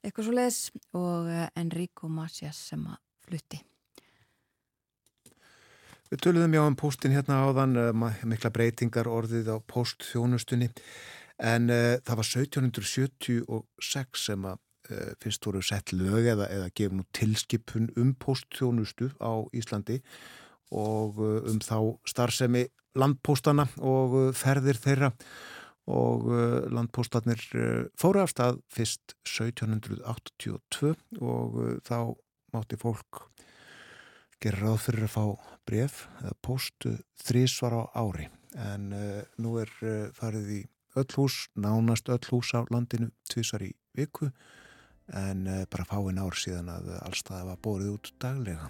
eitthvað svo leiðis og uh, Enrico Macias sem að flutti. Við töluðum já um póstinn hérna áðan, uh, mikla breytingar orðið á póstþjónustunni en uh, það var 1776 sem að uh, fyrst voru sett lög eða, eða gefn tilskipun um póstþjónustu á Íslandi og um þá starfsemi landpóstana og ferðir þeirra og uh, landpóstanir uh, fóru af stað fyrst 1782 og uh, þá mátti fólk gera ráð fyrir að fá bref eða póstu þrísvar á ári. En uh, nú er uh, farið í öll hús, nánast öll hús á landinu tvísar í viku en uh, bara fáin ár síðan að allstaða var bórið út daglega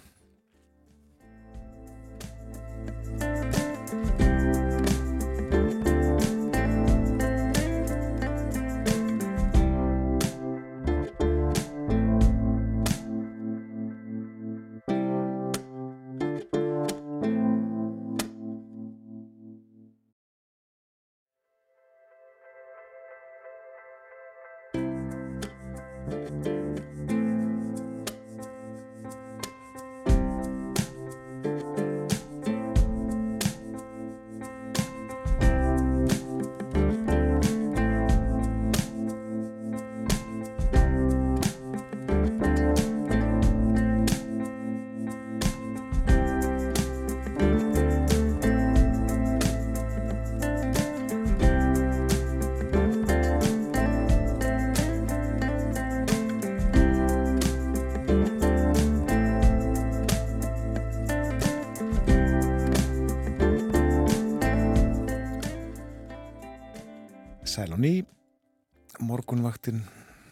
morgunvaktin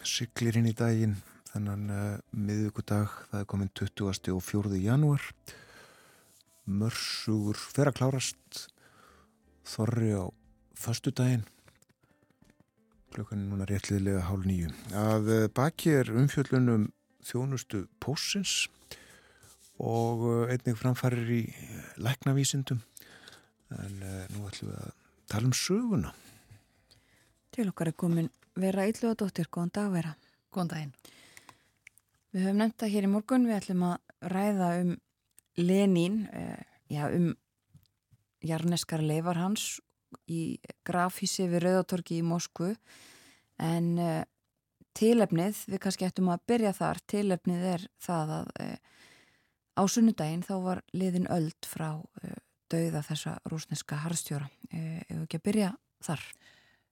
siglir inn í daginn þennan uh, miðugudag, það er komin 20. og 4. janúar. Mörsugur fer að klárast, þorri á förstu daginn, klukkan núna réttliðlega hálf nýju. Að uh, baki er umfjöllunum þjónustu pósins og uh, einnig framfærir í læknavísindum en nú ætlum við að tala um söguna. Til okkar er komin Vera Ylluðadóttir, góðan dag Vera. Góðan daginn. Við höfum nefnt það hér í morgun, við ætlum að ræða um Lenín, eh, já um jarneskar leifar hans í grafísi við Rauðatorki í Moskvu en eh, tilefnið, við kannski ættum að byrja þar, tilefnið er það að eh, á sunnudaginn þá var liðin öld frá eh, dauða þessa rúsneska harstjóra. Eh, ef við ekki að byrja þar.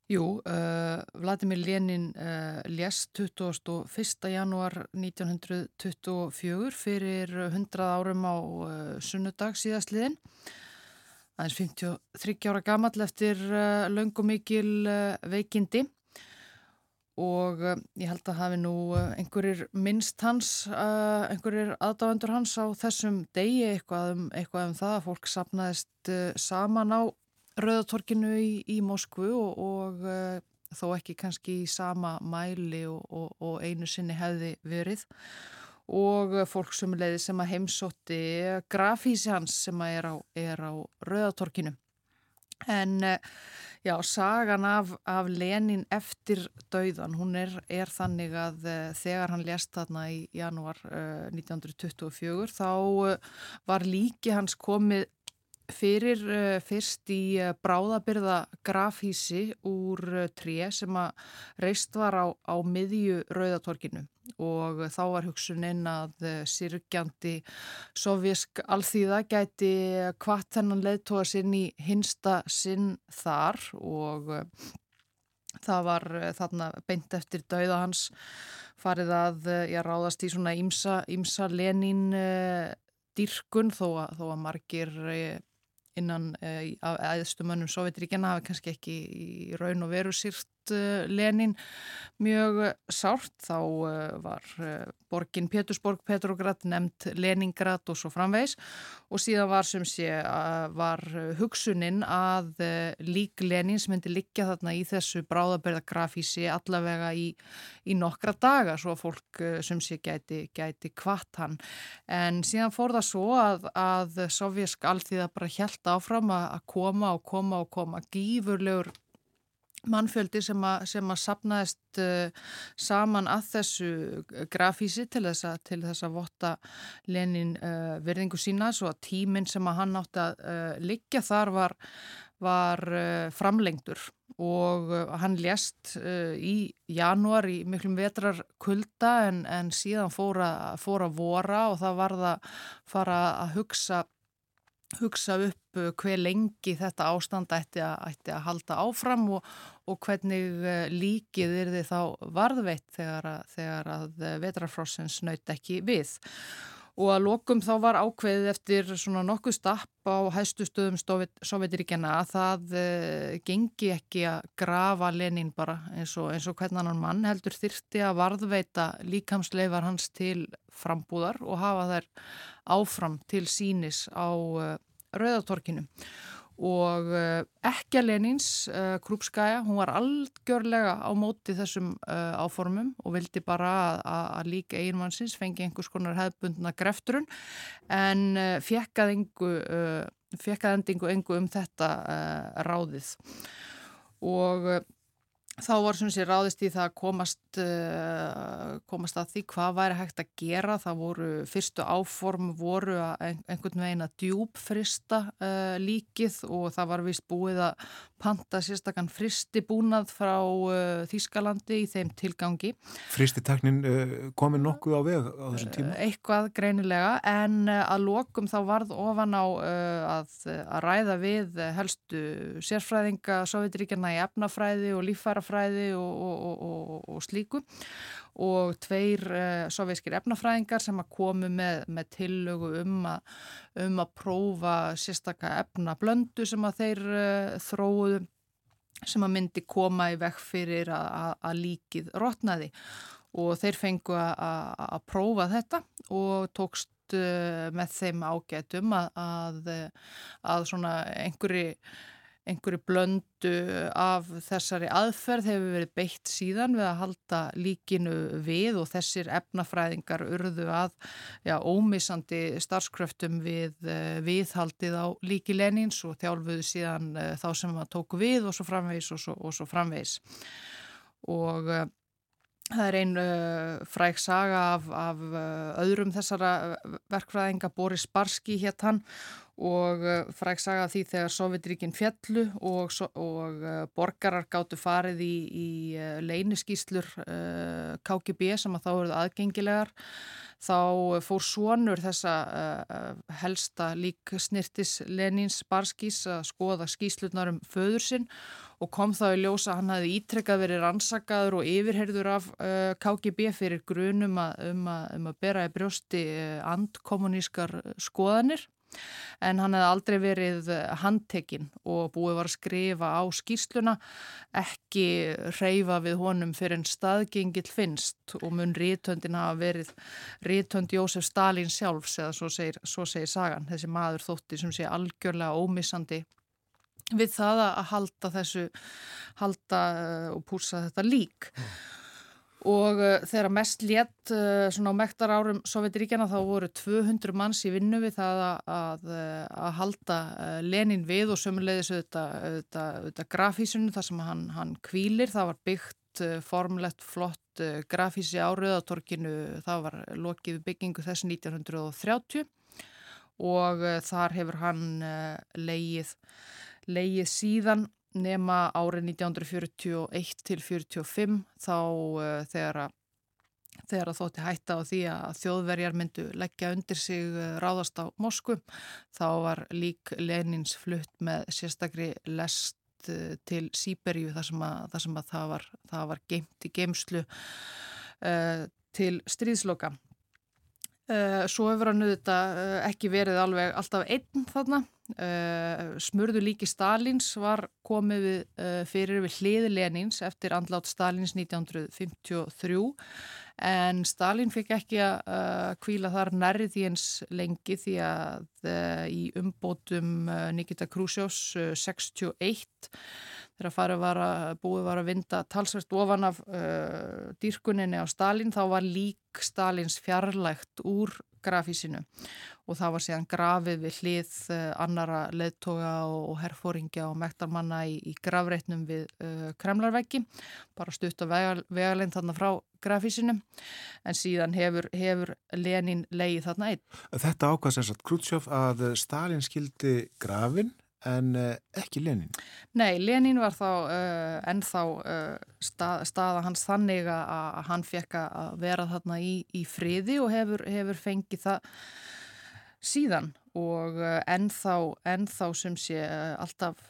Jú, uh, Vladimir Lenin uh, lést 21. janúar 1924 fyrir 100 árum á uh, sunnudag síðastliðin. Aðeins 53 ára gamall eftir uh, löngum mikil veikindi og ég held að hafi nú einhverjir minnst hans, einhverjir aðdáendur hans á þessum degi eitthvað um, eitthvað um það að fólk sapnaðist saman á Rauðatorkinu í, í Moskvu og, og uh, þó ekki kannski í sama mæli og, og, og einu sinni hefði verið og uh, fólk sem leiði sem að heimsótti grafísi hans sem að er á, á Rauðatorkinu. En uh, já, sagan af, af Lenin eftir dauðan, hún er, er þannig að þegar hann lést þarna í janúar uh, 1924 þá uh, var líki hans komið fyrir uh, fyrst í uh, bráðabyrða grafhísi úr uh, tré sem að reist var á, á miðju rauðatorkinu og þá var hugsuninn að sirgjandi sovjísk alþýða gæti hvart þennan leðtóa sinn í hinsta sinn þar. Og það var þarna beint eftir dauða hans farið að ég ráðast í svona ímsa, ímsa Lenin dýrkun þó að, þó að margir innan uh, aðstumönnum Sovjetríkjana hafi kannski ekki í raun og veru sýrt Lenin mjög uh, sárt. Þá uh, var borgin Petersborg, Petrograd nefnd Leningrad og svo framvegs og síðan var sem sé var hugsunin að lík Lenin sem myndi liggja þarna í þessu bráðaberða grafísi allavega í, í nokkra daga svo að fólk sem sé gæti, gæti kvart hann. En síðan fór það svo að, að sovjersk alþýða bara hjælt áfram að koma og koma og koma gífurlegur mannfjöldi sem að, sem að sapnaðist uh, saman að þessu grafísi til þess að, til þess að votta Lenin uh, verðingu sína. Svo að tíminn sem að hann átti að uh, liggja þar var, var framlengdur. Og hann lést í janúar í miklum vetrar kulda en, en síðan fóra, fóra vora og það var það fara að hugsa hugsa upp uh, hver lengi þetta ástand ætti að, ætti að halda áfram og, og hvernig uh, líkið er þið þá varðveitt þegar að, að uh, vetrarfrossins naut ekki við. Og að lokum þá var ákveðið eftir svona nokkuð stapp á hæstu stöðum Sovjetiríkjana að það uh, gengi ekki að grafa Lenin bara eins og, eins og hvernig annan mann heldur þyrti að varðveita líkamsleifar hans til frambúðar og hafa þær áfram til sínis á uh, Rauðatorkinu og uh, ekki að Lenins uh, Krúpskæja, hún var algjörlega á móti þessum uh, áformum og vildi bara að, að, að líka einmannsins fengi einhvers konar hefðbundna grefturun en uh, fjekkað endingu engu um þetta ráðið. Og þá var sé ráðist í það að komast, uh, komast að því hvað væri hægt að gera. Það voru fyrstu áform voru að ein- einhvern veginn að djúpfrista uh, líkið og það var vist búið að panta sérstakann fristibúnað frá uh, Þýskalandi í þeim tilgangi. Fristiteknin uh, komin nokkuð á veg á þessum tíma? Eitthvað greinilega en uh, að lokum þá varð ofan á uh, að, að ræða við uh, helstu sérfræðinga Sovjetiríkjana í efnafræði og líffærafræði og, og, og, og, og slíku og tveir uh, sovjískir efnafræðingar sem að komu með, með tillögu um að, um að prófa sérstaka efnablöndu sem að þeir uh, þróuðu sem að myndi koma í vekk fyrir að, að, að líkið rótnaði og þeir fengu að, prófa þetta og tókst uh, með þeim ágætum að, einhverju einhverju blöndu af þessari aðferð hefur verið beitt síðan við að halda líkinu við og þessir efnafræðingar urðu að já, ómissandi starfskröftum við uh, viðhaldið á líki Lenins og þjálfuðu síðan uh, þá sem að tóku við og svo framvegs og svo, og svo framvegs og uh, Það er einn fræk saga af, af öðrum þessara verkfræðinga, Boris Barski hétt hann og uh, fræk saga því þegar Sovjetríkin fjallu og, og borgarar gáttu farið í, í leyniskíslur KGB sem að þá eruð aðgengilegar. Þá fór svonur þessa helsta lík snirtis Lenins Barskís að skoða skíslunar um föður sinn og kom þá í ljósa að hann hafi ítrekkað verið rannsakaður og yfirherður af uh, KGB fyrir grunum um, að, um bera í brjósti andkommunískar skoðanir en hann hefði aldrei verið handtekinn og búið var að skrifa á skýrsluna ekki reyfa við honum fyrir en staðgengill finnst og mun rítöndin hafa verið rítönd Jósef Stalin sjálfs eða svo segir, svo segir sagan, þessi maður þótti sem sé algjörlega ómissandi við það að halda þessu halda og púsa þetta lík. Mm og uh, þegar mest létt uh, svona á mektar árum Sovjetiríkjana þá voru 200 manns í vinnu við það að, að, að halda Lenin við og sömulegðis auðvitað, auðvitað, auðvitað grafísunum þar sem hann, hann kvílir. Það var byggt formlegt flott grafísi á torkinu, það var lokið byggingu þess 1930 og þar hefur hann leið, leið síðan nema árið 1941 til 45 þá uh, þegar að þegar að þótti hætta á því að þjóðverjar myndu leggja undir sig uh, ráðast á Mosku þá var lík Lenins flutt með sérstakri lest uh, til Sýberíu þar sem að það, sem að það var, var geimt í geimslu uh, til stríðsloka. Uh, svo hefur hann auðvitað uh, ekki verið alveg alltaf einn þarna. Uh, smurðu líki Stalins var komið við, fyrir við hliði Lenins eftir andlátt Stalins 1953 en Stalin fikk ekki að kvíla þar nærrið því eins lengi því að í umbótum Nikita Khrushchevs 61 þegar farið var að búið var að vinda talsvært ofan af dýrkuninni á Stalin þá var lík Stalins fjarlægt úr grafísinu og það var síðan grafið við hlið uh, annara leðtoga og, og herfóringja og mektarmanna í, í grafreitnum við uh, Kremlarveggi, bara stutt á vegalegn þarna frá grafísinu en síðan hefur, hefur Lenin leið þarna einn. Þetta ákvæðs eins að Khrushchev að Stalin skildi grafin en uh, ekki Lenin? Nei, Lenin var þá uh, ennþá uh, stað, staða hans þannig að hann fekk að vera þarna í, í friði og hefur, hefur fengið það síðan og ennþá, ennþá sem sé alltaf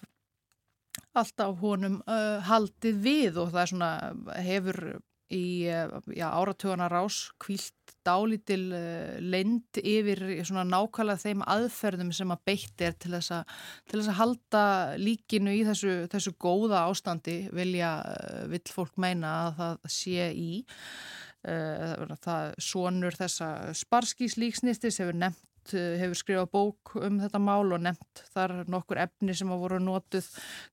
alltaf honum haldið við og það svona hefur í já, áratugana rás kvílt dálítil uh, lend yfir svona nákvæmlega þeim aðferðum sem að beitt er til þess að, til þess að halda líkinu í þessu, þessu góða ástandi vilja, uh, vill fólk meina að það sé í. Uh, það sonur þessa sparskíslíksnistis hefur nefnt Eh, hefur skrifað bók um þetta mál og nefnt þar nokkur efni sem hafa voru notuð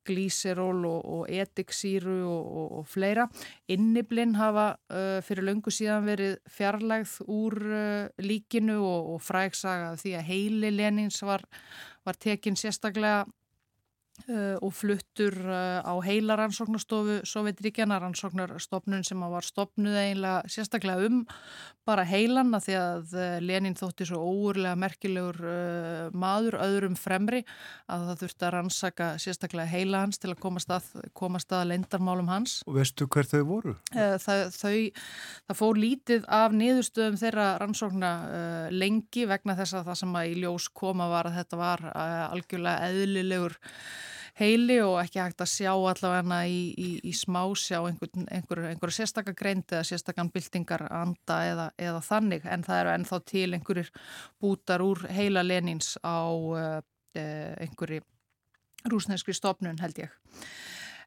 glíseról og, og etiksýru og, og, og fleira. Inniblinn hafa uh, fyrir löngu síðan verið fjarlægð úr uh, líkinu og fræksaga því að heili Lenins var, var tekin sérstaklega og fluttur uh, á heila rannsóknarstofu Sovjetríkjana, rannsóknarstofnun sem var stopnuð eiginlega sérstaklega um bara heilanna því að uh, Lenin þótti svo óurlega merkilegur maður öðrum fremri að það þurfti að rannsaka sérstaklega heila hans til að komast að, komast að lendarmálum hans. Og veistu hver þau voru? Það, þau, það fór lítið af niðurstöðum þeirra rannsókna lengi vegna þess að það sem að í ljós koma var að þetta var algjörlega eðlilegur heili og ekki hægt að sjá allavega í, í, í smá sjá einhver, einhver, sérstakar greind eða sérstakann byltingar anda eða, eða þannig en það eru ennþá til einhverjir bútar úr heila Lenins á uh, einhverju rúsneskri stopnun held ég.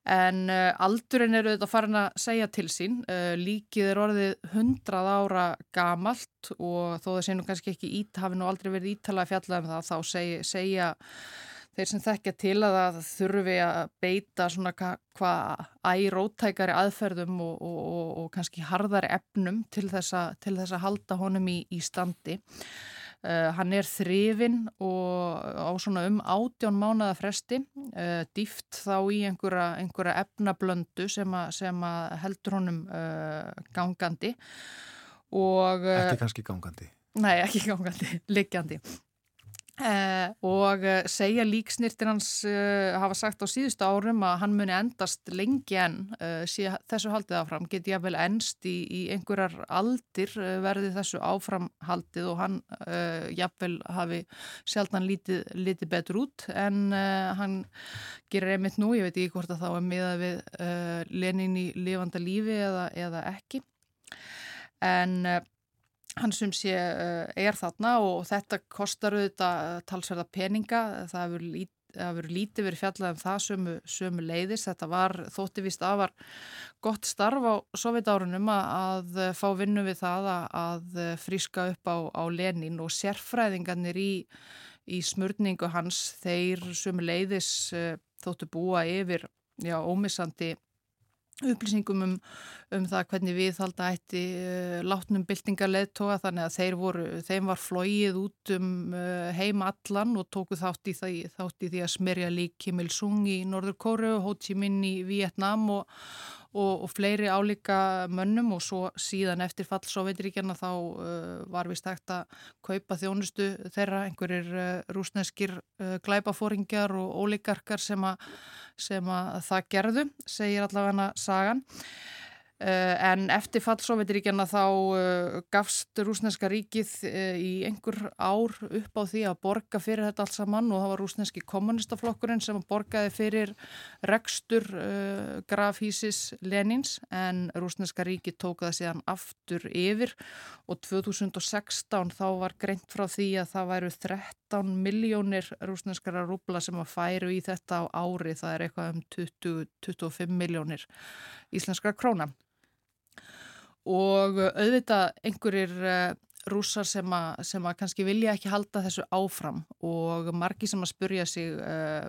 En uh, aldurinn eru þetta farin að segja til sín. Uh, líkið er orðið 100 ára gamalt og þó það sé nú kannski ekki ít, hafi nú aldrei verið ítala að fjalla um það, þá seg, segja þeir sem þekkja til að það þurfi að beita svona hvað hva ærótækari aðferðum og, og, og, og kannski harðari efnum til þess að halda honum í, í standi. Uh, hann er þrifin og á svona um átjón mánuða fresti, uh, dýft þá í einhverja, einhverja efnablöndu sem, a, sem heldur honum uh, gangandi. Og, ekki kannski gangandi? Nei, ekki gangandi, liggjandi. Uh, og uh, segja líksnirtir hans uh, hafa sagt á síðustu árum að hann muni endast lengi en þessu haldið áfram, geti ég vel endst í, í einhverjar aldir verði þessu áframhaldið og hann jafnvel hafi sjaldan lítið, lítið betur út en hann gerir einmitt nú, ég veit ekki hvort að þá er miðað við Lenin í lifanda lífi eða, eða ekki. En hann sem sé uh, er þarna og þetta kostar auðvitað talsverða peninga, það hefur lít, lítið verið fjallað um það sömu, sömu leiðis, þetta var þóttivist að var gott starf á sovjetárunum að, að fá vinnu við það að, að fríska upp á, á Lenin og sérfræðingarnir í, í smörningu hans þeir sömu leiðis þóttu búa yfir já, ómissandi upplýsingum um, um það hvernig við halda ætti uh, látnum byltingarleðtoga þannig að þeir voru, þeim var flóið út um uh, heim allan og tóku þátt í, það, þátt í því að smerja lík Kim Il-sung í Norður Kóru Ho Chi Minh í Vietnám og, og, og fleiri álíka mönnum og svo síðan eftir fall Sovjetiríkjana þá uh, var vist hægt að kaupa þjónustu þeirra, einhverjir uh, rúsneskir uh, glæpafóringjar og ólíkarkar sem, a, sem að það gerðu, segir allavega sagan. Uh, en eftir fall Sovjetiríkjana þá uh, gafst rúsneska ríkið uh, í einhver ár upp á því að borga fyrir þetta allt saman og það var rúsneski kommunistaflokkurinn sem borgaði fyrir rekstur grafhísis Lenins en rúsneska ríkið tók það síðan aftur yfir. Og 2016 þá var greint frá því að það væru 13 miljónir rúsneskara rúbla sem að færu í þetta á ári, það er eitthvað um 20-25 miljónir íslenskara króna og auðvitað einhverjir uh, rússar sem að, sem að kannski vilja ekki halda þessu áfram og margi sem að spurja sig uh,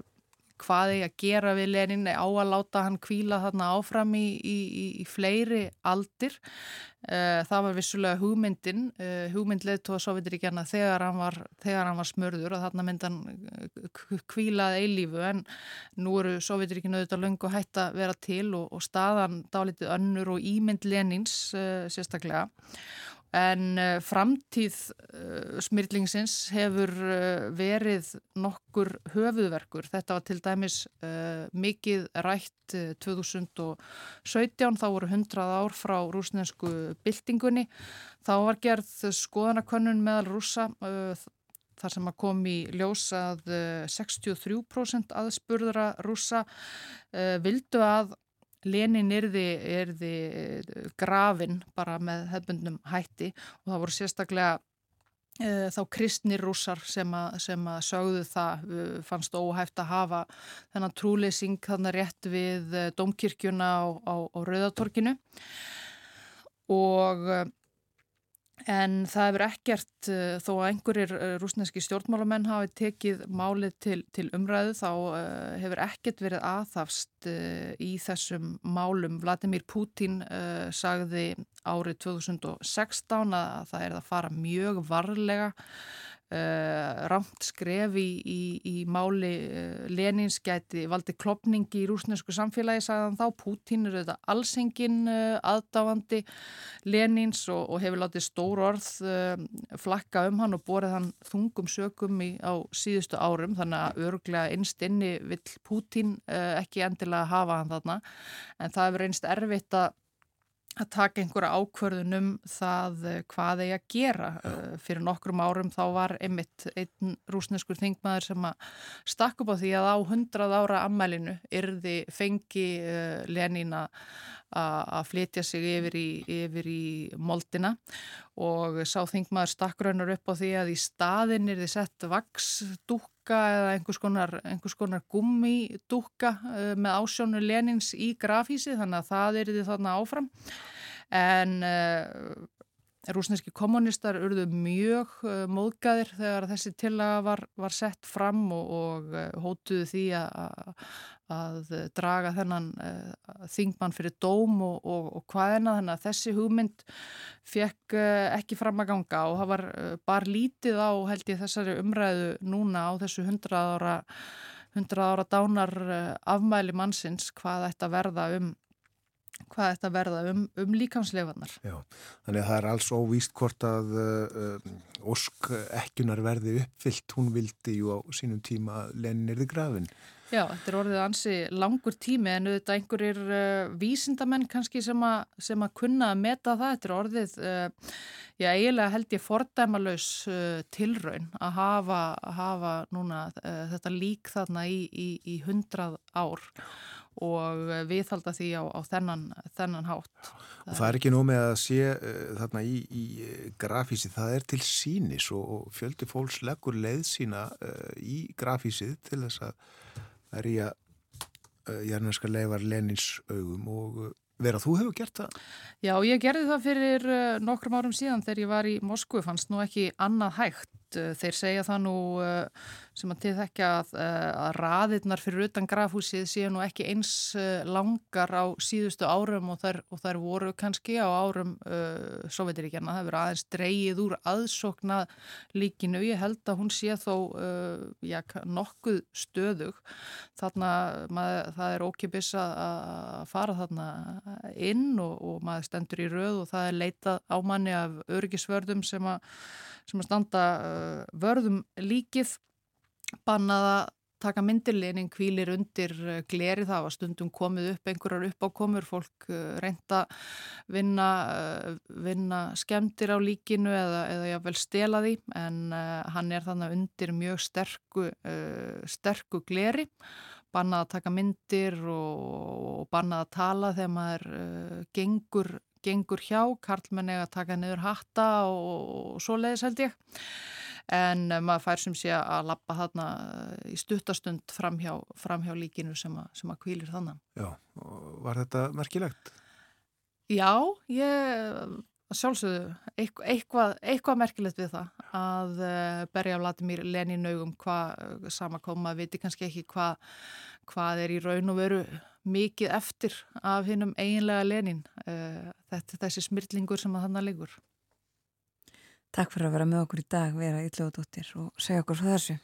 hvað er að gera við Lenin á að láta hann kvíla þarna áfram í, í, í fleiri aldir. Uh, það var vissulega hugmyndin uh, hugmynd leðtóða Sovjetiríkjana þegar hann var, þegar hann var smörður og þarna myndi hann kvílað eilífu en nú eru Sovjetiríkjana auðvitað löngu hætt að vera til og, og staðan dálítið önnur og ímynd Lenins sérstaklega En uh, framtíð uh, smyrlingsins hefur uh, verið nokkur höfuðverkur. Þetta var til dæmis mikið rætt 2017, þá voru 100 ár frá rúsnensku byltingunni. Þá var gerð skoðanakönnun meðal rúsa þar sem að kom í ljós að 63% aðspurðara rúsa vildu að Lenin erði, erði grafin bara með hefbundnum hætti og það voru sérstaklega uh, þá kristnir rússar sem, sem að sögðu það uh, fannst óhæft að hafa þennan trúleysing þannig rétt við uh, domkirkjuna á, á, á Rauðatorkinu og En það hefur ekkert, eh, þó að einhverjir eh, rúsneski stjórnmálamenn hafi tekið málið til, til umræðu, þá uh, hefur ekkert verið aðhafst í þessum málum. Vladimir Putin sagði árið 2016 að það er að fara mjög varlega Uh, ramt skref í, í, í máli uh, Lenins gæti valdi klopningi í rúsnesku samfélagi sagðan þá, Pútín eru þetta allsengin uh, aðdáandi Lenins og, og hefur látið stór orð flakka um hann og borið hann þungum sökum í, á síðustu árum. Þannig að örglega einst inni vill Pútín ekki endilega hafa hann þarna. En það hefur einst erfitt að að taka einhverja ákvörðun um það eh, hvað þeir að gera. Já. Eh, fyrir nokkrum árum þá var einmitt einn rúsneskur þingmaður sem að stakk upp á því að á hundrað ára ammælinu yrði fengi uh, Lenina að flytja sig yfir í, yfir í moldina og sá þingmaður stakk raunar upp á því að í staðin er þið sett vaksdúk dúkka eða einhvers konar, einhvers konar gummi dúkka uh, með ásjónu Lenins í grafísi þannig að það er því þarna áfram. En uh, rúsneski kommunistar urðu mjög uh, móðgæðir þegar þessi tillaga var, var sett fram og, og hótuðu því að, að draga þennan uh, þingmann fyrir dóm og, og, og hvaðina þannig að þessi hugmynd fekk uh, ekki fram að ganga og það var uh, bara lítið á held ég þessari umræðu núna á þessu hundrað ára, hundrað ára dánar afmæli mannsins hvað þetta verða um hvað þetta verða um, um líkansleifannar. Já, þannig að það er alls óvíst hvort að uh, Ósk ekkunar verði uppfyllt, hún vildi jú á sínum tíma lennirði grafin. Já, þetta er orðið ansi langur tími en auðvitað einhverjir uh, vísindamenn kannski sem, a, sem að kunna að meta það, þetta er orðið, uh, já eiginlega held ég fordæmalauðs tilraun að hafa, hafa núna þetta lík þarna í, í, í hundrað ár og viðhalda því á, á þennan, þennan hátt. Og það er ekki nóg með að sé uh, þarna í, í grafísi, það er til sínis og, og fjöldi fólks leggur leið sína uh, í grafísið til þess að verja uh, jarnarska leifar Lenins augum og vera þú hefur gert það? Já, ég gerði það fyrir nokkrum árum síðan þegar ég var í Moskvu, fannst nú ekki annað hægt. Þeir segja það nú sem að til þekkja að, eh, að raðirnar fyrir utan grafhúsið séu nú ekki eins eh, langar á síðustu árum og þær, og þær voru kannski á árum uh, Sovjetiríkjana. Það verður aðeins dreyið úr aðsokna líkinu. Ég held að hún sé þó uh, já, nokkuð stöðug. Þarna maður, það er ókipis að fara þarna inn og, og maður stendur í röð og það er leitað á manni af örgisvörðum sem að, sem að standa uh, vörðum líkið bannaða taka myndirleinin kvílir undir eh, gleri það var stundum komið upp einhverjar uppákomur, fólk eh, reynda vinna, eh, vinna skemdir á líkinu eða, eða jáfnvel stela því en uh, hann er þannig undir mjög sterku, uh, sterku gleri bannað að taka myndir og, og bannað að tala þegar maður uh, gengur, gengur hjá, karlmenn eða taka niður hatta og, og svo leiðis held ég en eh, maður fær sem sé að lappa þarna eh, í stuttastund framhjá, framhjá líkinu sem að, sem að kvílir þannig. Já, var þetta merkilegt? Já, ég sjálfsögðu eitthvað, eitthvað, merkilegt við það að uh, berja á Latimír Lenin augum hvað samakoma, viti kannski ekki hvað, hvað er í raun og veru mikið eftir af hinnum eiginlega Lenin, þetta, þessi smyrtlingur sem að þannig liggur. Takk fyrir að vera með okkur í dag, vera yllugadóttir og segja okkur svo þessu.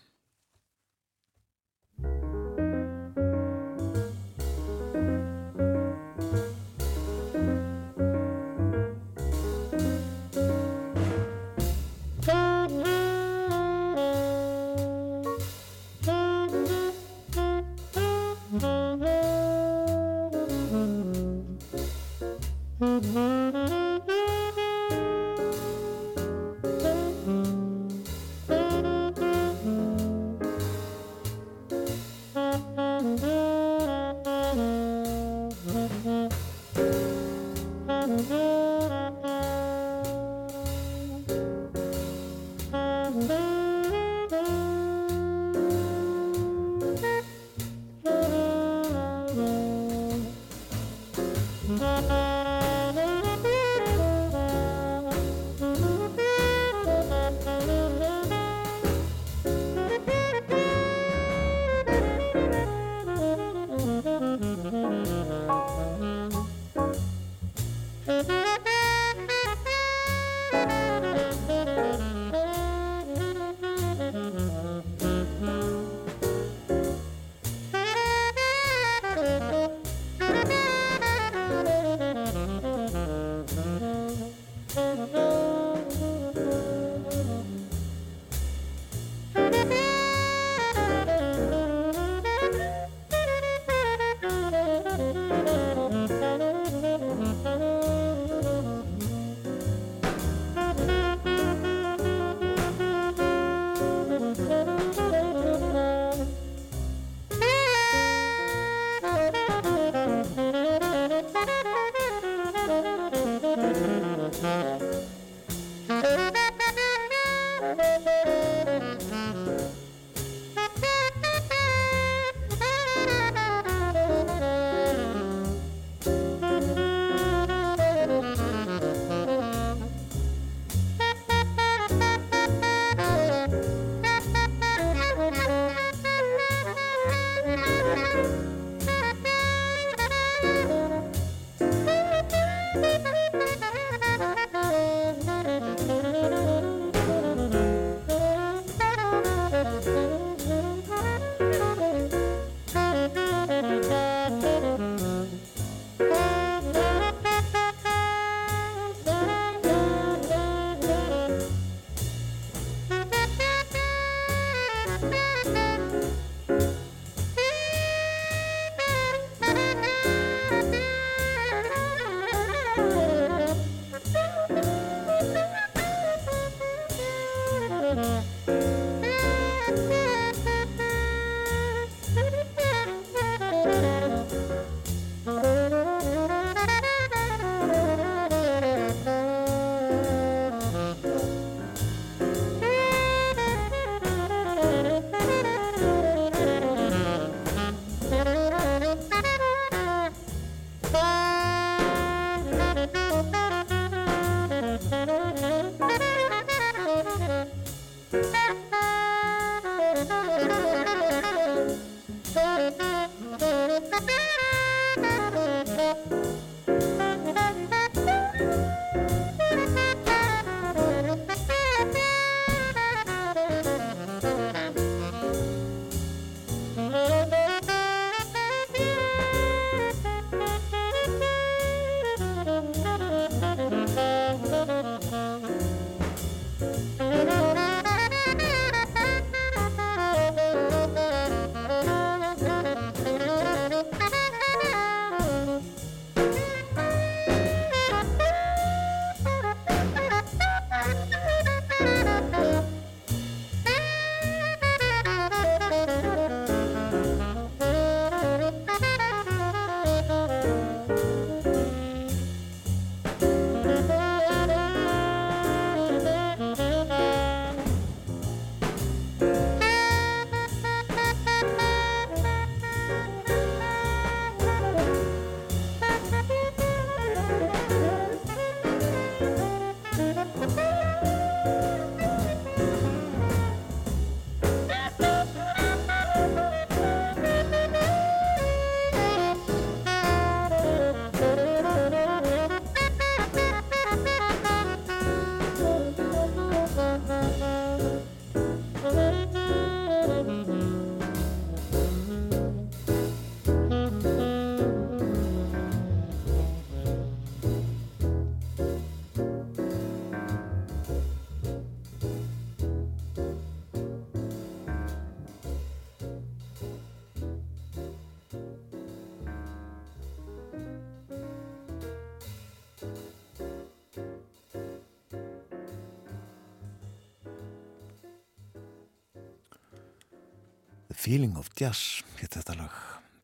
Feeling of Jazz hétt þetta lag.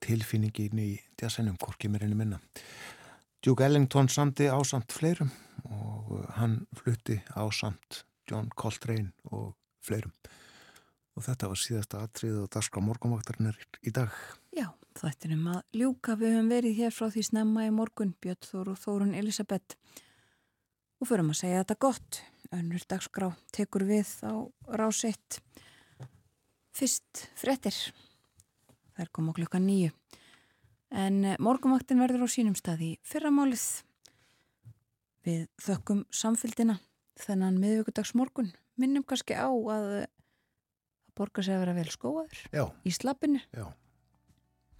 Tilfinningin í jazzinum, hvorki mér einnig minna. Duke Ellington samti ásamt fleirum og uh, hann flutti ásamt John Coltrane og fleirum. Og þetta var síðasta atrið og daskra morgunvaktarinnar í dag. Já, þættinum að ljúka. Við höfum verið hér frá því snemma í morgun Björn Þór og Þórun Elisabeth. Og förum að segja þetta gott. Önnur dagskrá tekur við á rásitt fyrst frettir þær koma klukka nýju en eh, morgunvaktin verður á sínum stað í fyrramálið. Við þökkum samfylgdina þennan miðvíkudags morgun. Minnum kannski á að það borgar sig að vera vel skóaður Já, í slappinu já,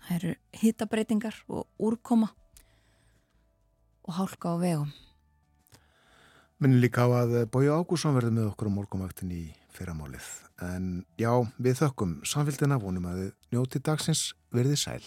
Það eru hitabreitingar og úrkoma og hálka á vegum. Minn líka á að Bói Ágússon verður með okkur á morgunvaktin í fyrramálið. En já, við þökkum samfélgina, vonum að þið njóti dagsins verði sæl.